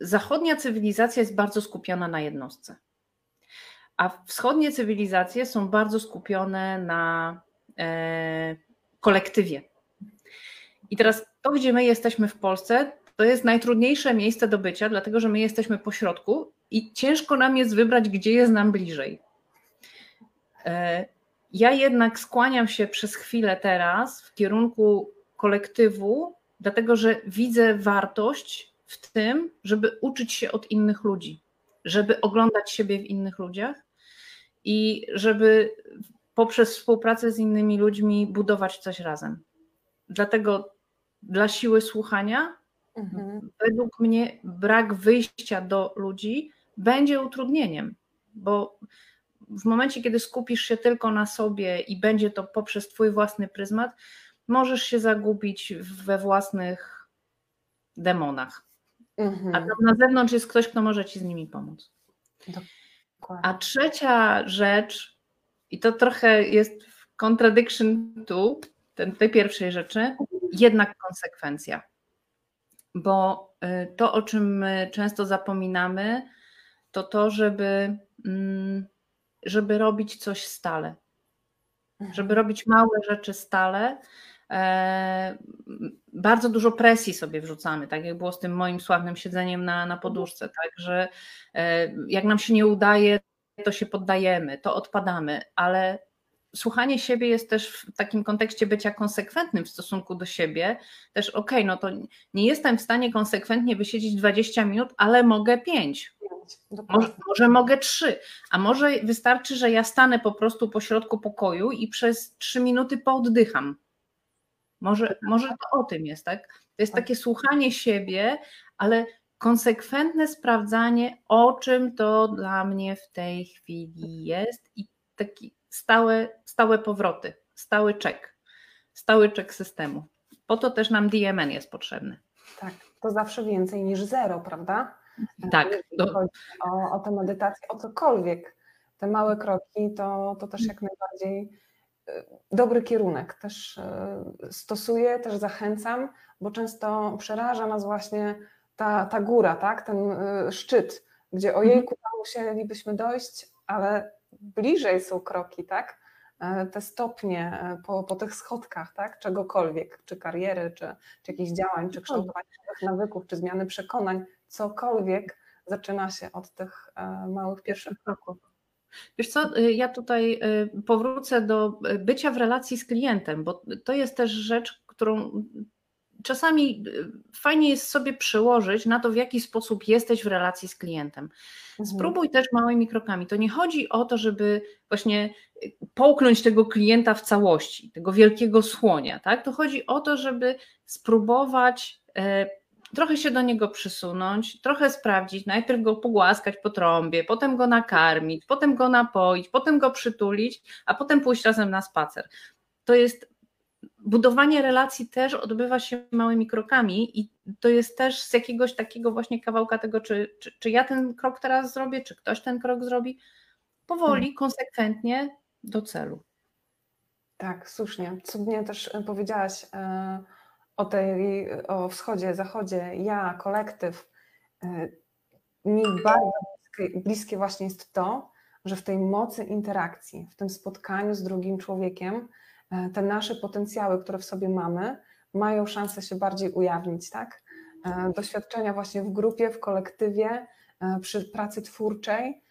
zachodnia cywilizacja jest bardzo skupiona na jednostce, a wschodnie cywilizacje są bardzo skupione na e, kolektywie. I teraz to, gdzie my jesteśmy w Polsce, to jest najtrudniejsze miejsce do bycia, dlatego że my jesteśmy po środku i ciężko nam jest wybrać, gdzie jest nam bliżej. E, ja jednak skłaniam się przez chwilę teraz w kierunku kolektywu, dlatego że widzę wartość w tym, żeby uczyć się od innych ludzi, żeby oglądać siebie w innych ludziach i żeby poprzez współpracę z innymi ludźmi budować coś razem. Dlatego dla siły słuchania, mhm. według mnie, brak wyjścia do ludzi będzie utrudnieniem, bo w momencie, kiedy skupisz się tylko na sobie i będzie to poprzez Twój własny pryzmat, możesz się zagubić we własnych demonach. Mhm. A tam na zewnątrz jest ktoś, kto może ci z nimi pomóc. A trzecia rzecz, i to trochę jest contradiction to ten, tej pierwszej rzeczy, jednak konsekwencja. Bo y, to, o czym my często zapominamy, to to, żeby, mm, żeby robić coś stale. Żeby mhm. robić małe rzeczy stale, bardzo dużo presji sobie wrzucamy, tak jak było z tym moim sławnym siedzeniem na, na poduszce, tak, że e, jak nam się nie udaje, to się poddajemy, to odpadamy, ale słuchanie siebie jest też w takim kontekście bycia konsekwentnym w stosunku do siebie, też okej, okay, no to nie jestem w stanie konsekwentnie wysiedzieć 20 minut, ale mogę 5. Może, może, mogę 3, a może wystarczy, że ja stanę po prostu po środku pokoju i przez 3 minuty pooddycham. Może, może to o tym jest, tak? To jest tak. takie słuchanie siebie, ale konsekwentne sprawdzanie, o czym to dla mnie w tej chwili jest i taki stałe, stałe powroty, stały czek, stały czek systemu. Po to też nam DMN jest potrzebny. Tak, to zawsze więcej niż zero, prawda? Tak. Do... O, o tę medytację, o cokolwiek. Te małe kroki to, to też jak najbardziej dobry kierunek. Też e, stosuję, też zachęcam, bo często przeraża nas właśnie ta, ta góra, tak? ten e, szczyt, gdzie mhm. ojejku, tam musielibyśmy dojść, ale bliżej są kroki, tak? E, te stopnie po, po tych schodkach, tak? czegokolwiek, czy kariery, czy, czy jakichś działań, czy kształtowania nowych nawyków, czy zmiany przekonań, cokolwiek zaczyna się od tych małych pierwszych kroków. Wiesz co, y, ja tutaj y, powrócę do y, bycia w relacji z klientem, bo to jest też rzecz, którą czasami fajnie jest sobie przełożyć na to, w jaki sposób jesteś w relacji z klientem. Mhm. Spróbuj też małymi krokami. To nie chodzi o to, żeby właśnie połknąć tego klienta w całości, tego wielkiego słonia, tak? To chodzi o to, żeby spróbować trochę się do niego przysunąć, trochę sprawdzić, najpierw go pogłaskać po trąbie, potem go nakarmić, potem go napoić, potem go przytulić, a potem pójść razem na spacer. To jest budowanie relacji też odbywa się małymi krokami i to jest też z jakiegoś takiego właśnie kawałka tego, czy, czy, czy ja ten krok teraz zrobię, czy ktoś ten krok zrobi, powoli, hmm. konsekwentnie do celu. Tak, słusznie. Cudnie też powiedziałaś. Yy o, tej, o wschodzie, zachodzie, ja, kolektyw, y, mi bardzo bliskie, właśnie jest to, że w tej mocy interakcji, w tym spotkaniu z drugim człowiekiem, y, te nasze potencjały, które w sobie mamy, mają szansę się bardziej ujawnić, tak? Y, doświadczenia właśnie w grupie, w kolektywie, przy pracy twórczej,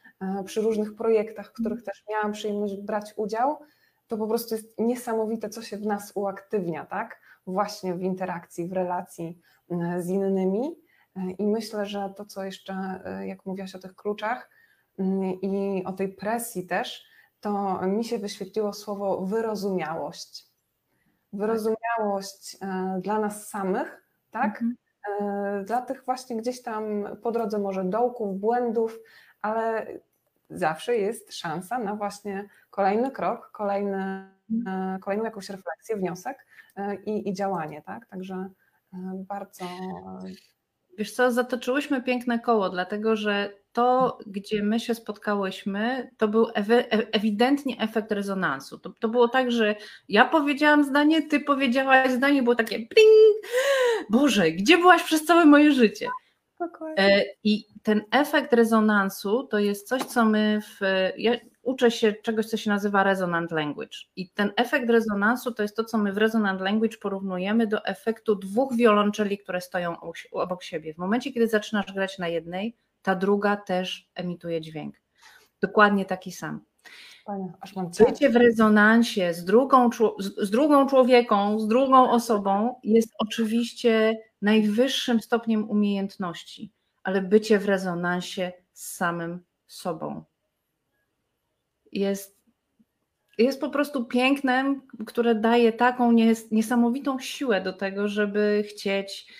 przy różnych projektach, w których też miałam przyjemność brać udział, to po prostu jest niesamowite, co się w nas uaktywnia, tak? Właśnie w interakcji, w relacji e, z innymi. E, I myślę, że to, co jeszcze, e, jak mówiłaś o tych kluczach mm, i o tej presji też, to mi się wyświetliło słowo wyrozumiałość. wyrozumiałość dla nas samych, tak? Mhm. Dla tych właśnie gdzieś tam po drodze może dołków, błędów, ale zawsze jest szansa na właśnie kolejny krok, kolejny. Kolejną jakąś refleksję, wniosek i, i działanie, tak? Także bardzo. Wiesz co, zatoczyłyśmy piękne koło, dlatego że to, gdzie my się spotkałyśmy, to był ewidentnie efekt rezonansu. To, to było tak, że ja powiedziałam zdanie, ty powiedziałaś zdanie, było takie pling, Boże, gdzie byłaś przez całe moje życie? E, I ten efekt rezonansu to jest coś, co my w. Ja uczę się czegoś, co się nazywa resonant language. I ten efekt rezonansu to jest to, co my w resonant language porównujemy do efektu dwóch wiolonczeli, które stoją obok siebie. W momencie, kiedy zaczynasz grać na jednej, ta druga też emituje dźwięk. Dokładnie taki sam. Bycie w rezonansie z drugą, z drugą człowieką, z drugą osobą jest oczywiście najwyższym stopniem umiejętności, ale bycie w rezonansie z samym sobą jest, jest po prostu pięknem, które daje taką niesamowitą siłę do tego, żeby chcieć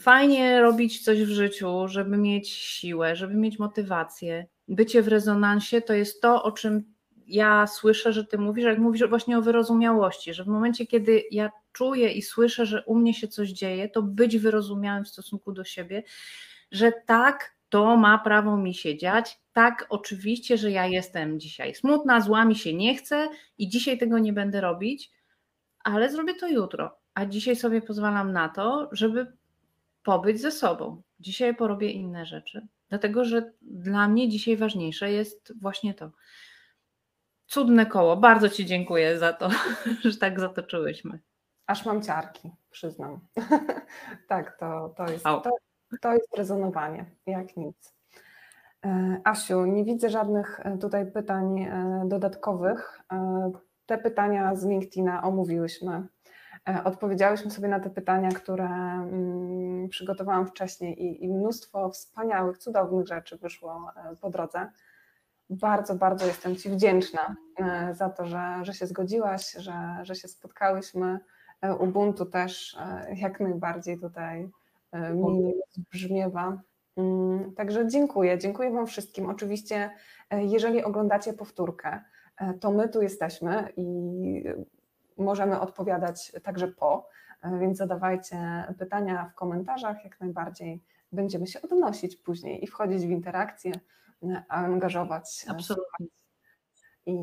fajnie robić coś w życiu, żeby mieć siłę, żeby mieć motywację. Bycie w rezonansie to jest to, o czym ja słyszę, że ty mówisz, jak mówisz właśnie o wyrozumiałości, że w momencie, kiedy ja czuję i słyszę, że u mnie się coś dzieje, to być wyrozumiałym w stosunku do siebie, że tak, to ma prawo mi się dziać. Tak, oczywiście, że ja jestem dzisiaj smutna, zła mi się nie chce i dzisiaj tego nie będę robić, ale zrobię to jutro. A dzisiaj sobie pozwalam na to, żeby pobyć ze sobą. Dzisiaj porobię inne rzeczy, dlatego że dla mnie dzisiaj ważniejsze jest właśnie to. Cudne koło. Bardzo Ci dziękuję za to, że tak zatoczyłyśmy. Aż mam ciarki, przyznam. tak, to, to, jest, to, to jest rezonowanie, jak nic. E, Asiu, nie widzę żadnych e, tutaj pytań e, dodatkowych. Te pytania z LinkedIna omówiłyśmy. Odpowiedziałyśmy sobie na te pytania, które mm, przygotowałam wcześniej i, i mnóstwo wspaniałych, cudownych rzeczy wyszło po drodze. Bardzo, bardzo jestem Ci wdzięczna za to, że, że się zgodziłaś, że, że się spotkałyśmy. Ubuntu też jak najbardziej tutaj mi brzmiewa. Mm, także dziękuję. Dziękuję Wam wszystkim. Oczywiście, e, jeżeli oglądacie powtórkę, e, to my tu jesteśmy i możemy odpowiadać także po, e, więc zadawajcie pytania w komentarzach, jak najbardziej będziemy się odnosić później i wchodzić w interakcję, angażować Absolutnie. I,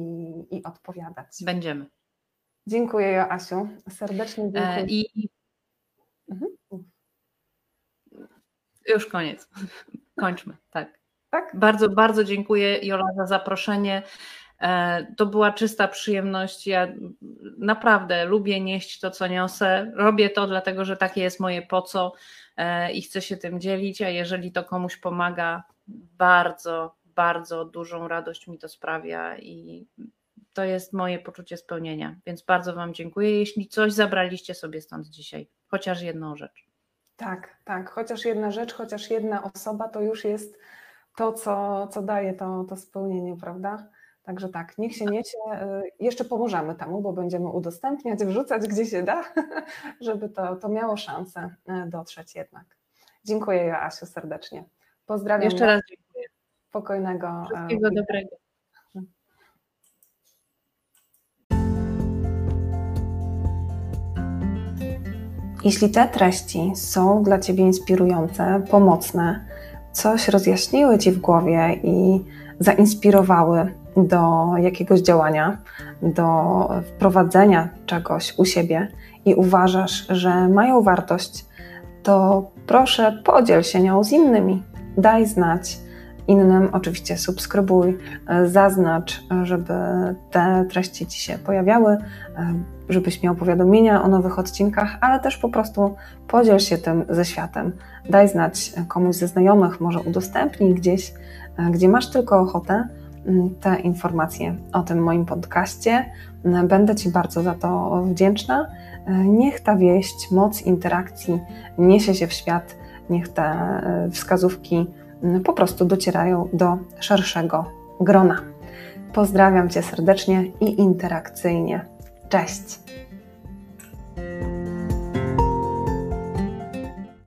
i odpowiadać. Będziemy. Dziękuję Joasiu, serdecznie dziękuję. I... Mhm. Już koniec. Kończmy, tak. tak. Bardzo, bardzo dziękuję Jola za zaproszenie. E, to była czysta przyjemność. Ja naprawdę lubię nieść to, co niosę. Robię to dlatego, że takie jest moje po co e, i chcę się tym dzielić, a jeżeli to komuś pomaga, bardzo, bardzo dużą radość mi to sprawia i to jest moje poczucie spełnienia. Więc bardzo Wam dziękuję, jeśli coś zabraliście sobie stąd dzisiaj, chociaż jedną rzecz. Tak, tak. Chociaż jedna rzecz, chociaż jedna osoba to już jest to, co, co daje to, to spełnienie, prawda? Także tak, niech się niecie. Y, jeszcze pomożemy temu, bo będziemy udostępniać, wrzucać gdzie się da, żeby to, to miało szansę y, dotrzeć jednak. Dziękuję Joasiu serdecznie. Pozdrawiam. Jeszcze raz dziękuję. Spokojnego. Y, Wszystkiego dobrego. Jeśli te treści są dla Ciebie inspirujące, pomocne, coś rozjaśniły Ci w głowie i zainspirowały do jakiegoś działania, do wprowadzenia czegoś u siebie i uważasz, że mają wartość, to proszę podziel się nią z innymi. Daj znać innym, oczywiście subskrybuj, zaznacz, żeby te treści Ci się pojawiały żebyś miał powiadomienia o nowych odcinkach, ale też po prostu podziel się tym ze światem. Daj znać komuś ze znajomych, może udostępnij gdzieś, e, gdzie masz tylko ochotę mm, te informacje o tym moim podcaście. Będę Ci bardzo za to wdzięczna. E, niech ta wieść, moc interakcji niesie się w świat, niech te e, wskazówki po prostu docierają do szerszego grona. Pozdrawiam Cię serdecznie i interakcyjnie. Cześć!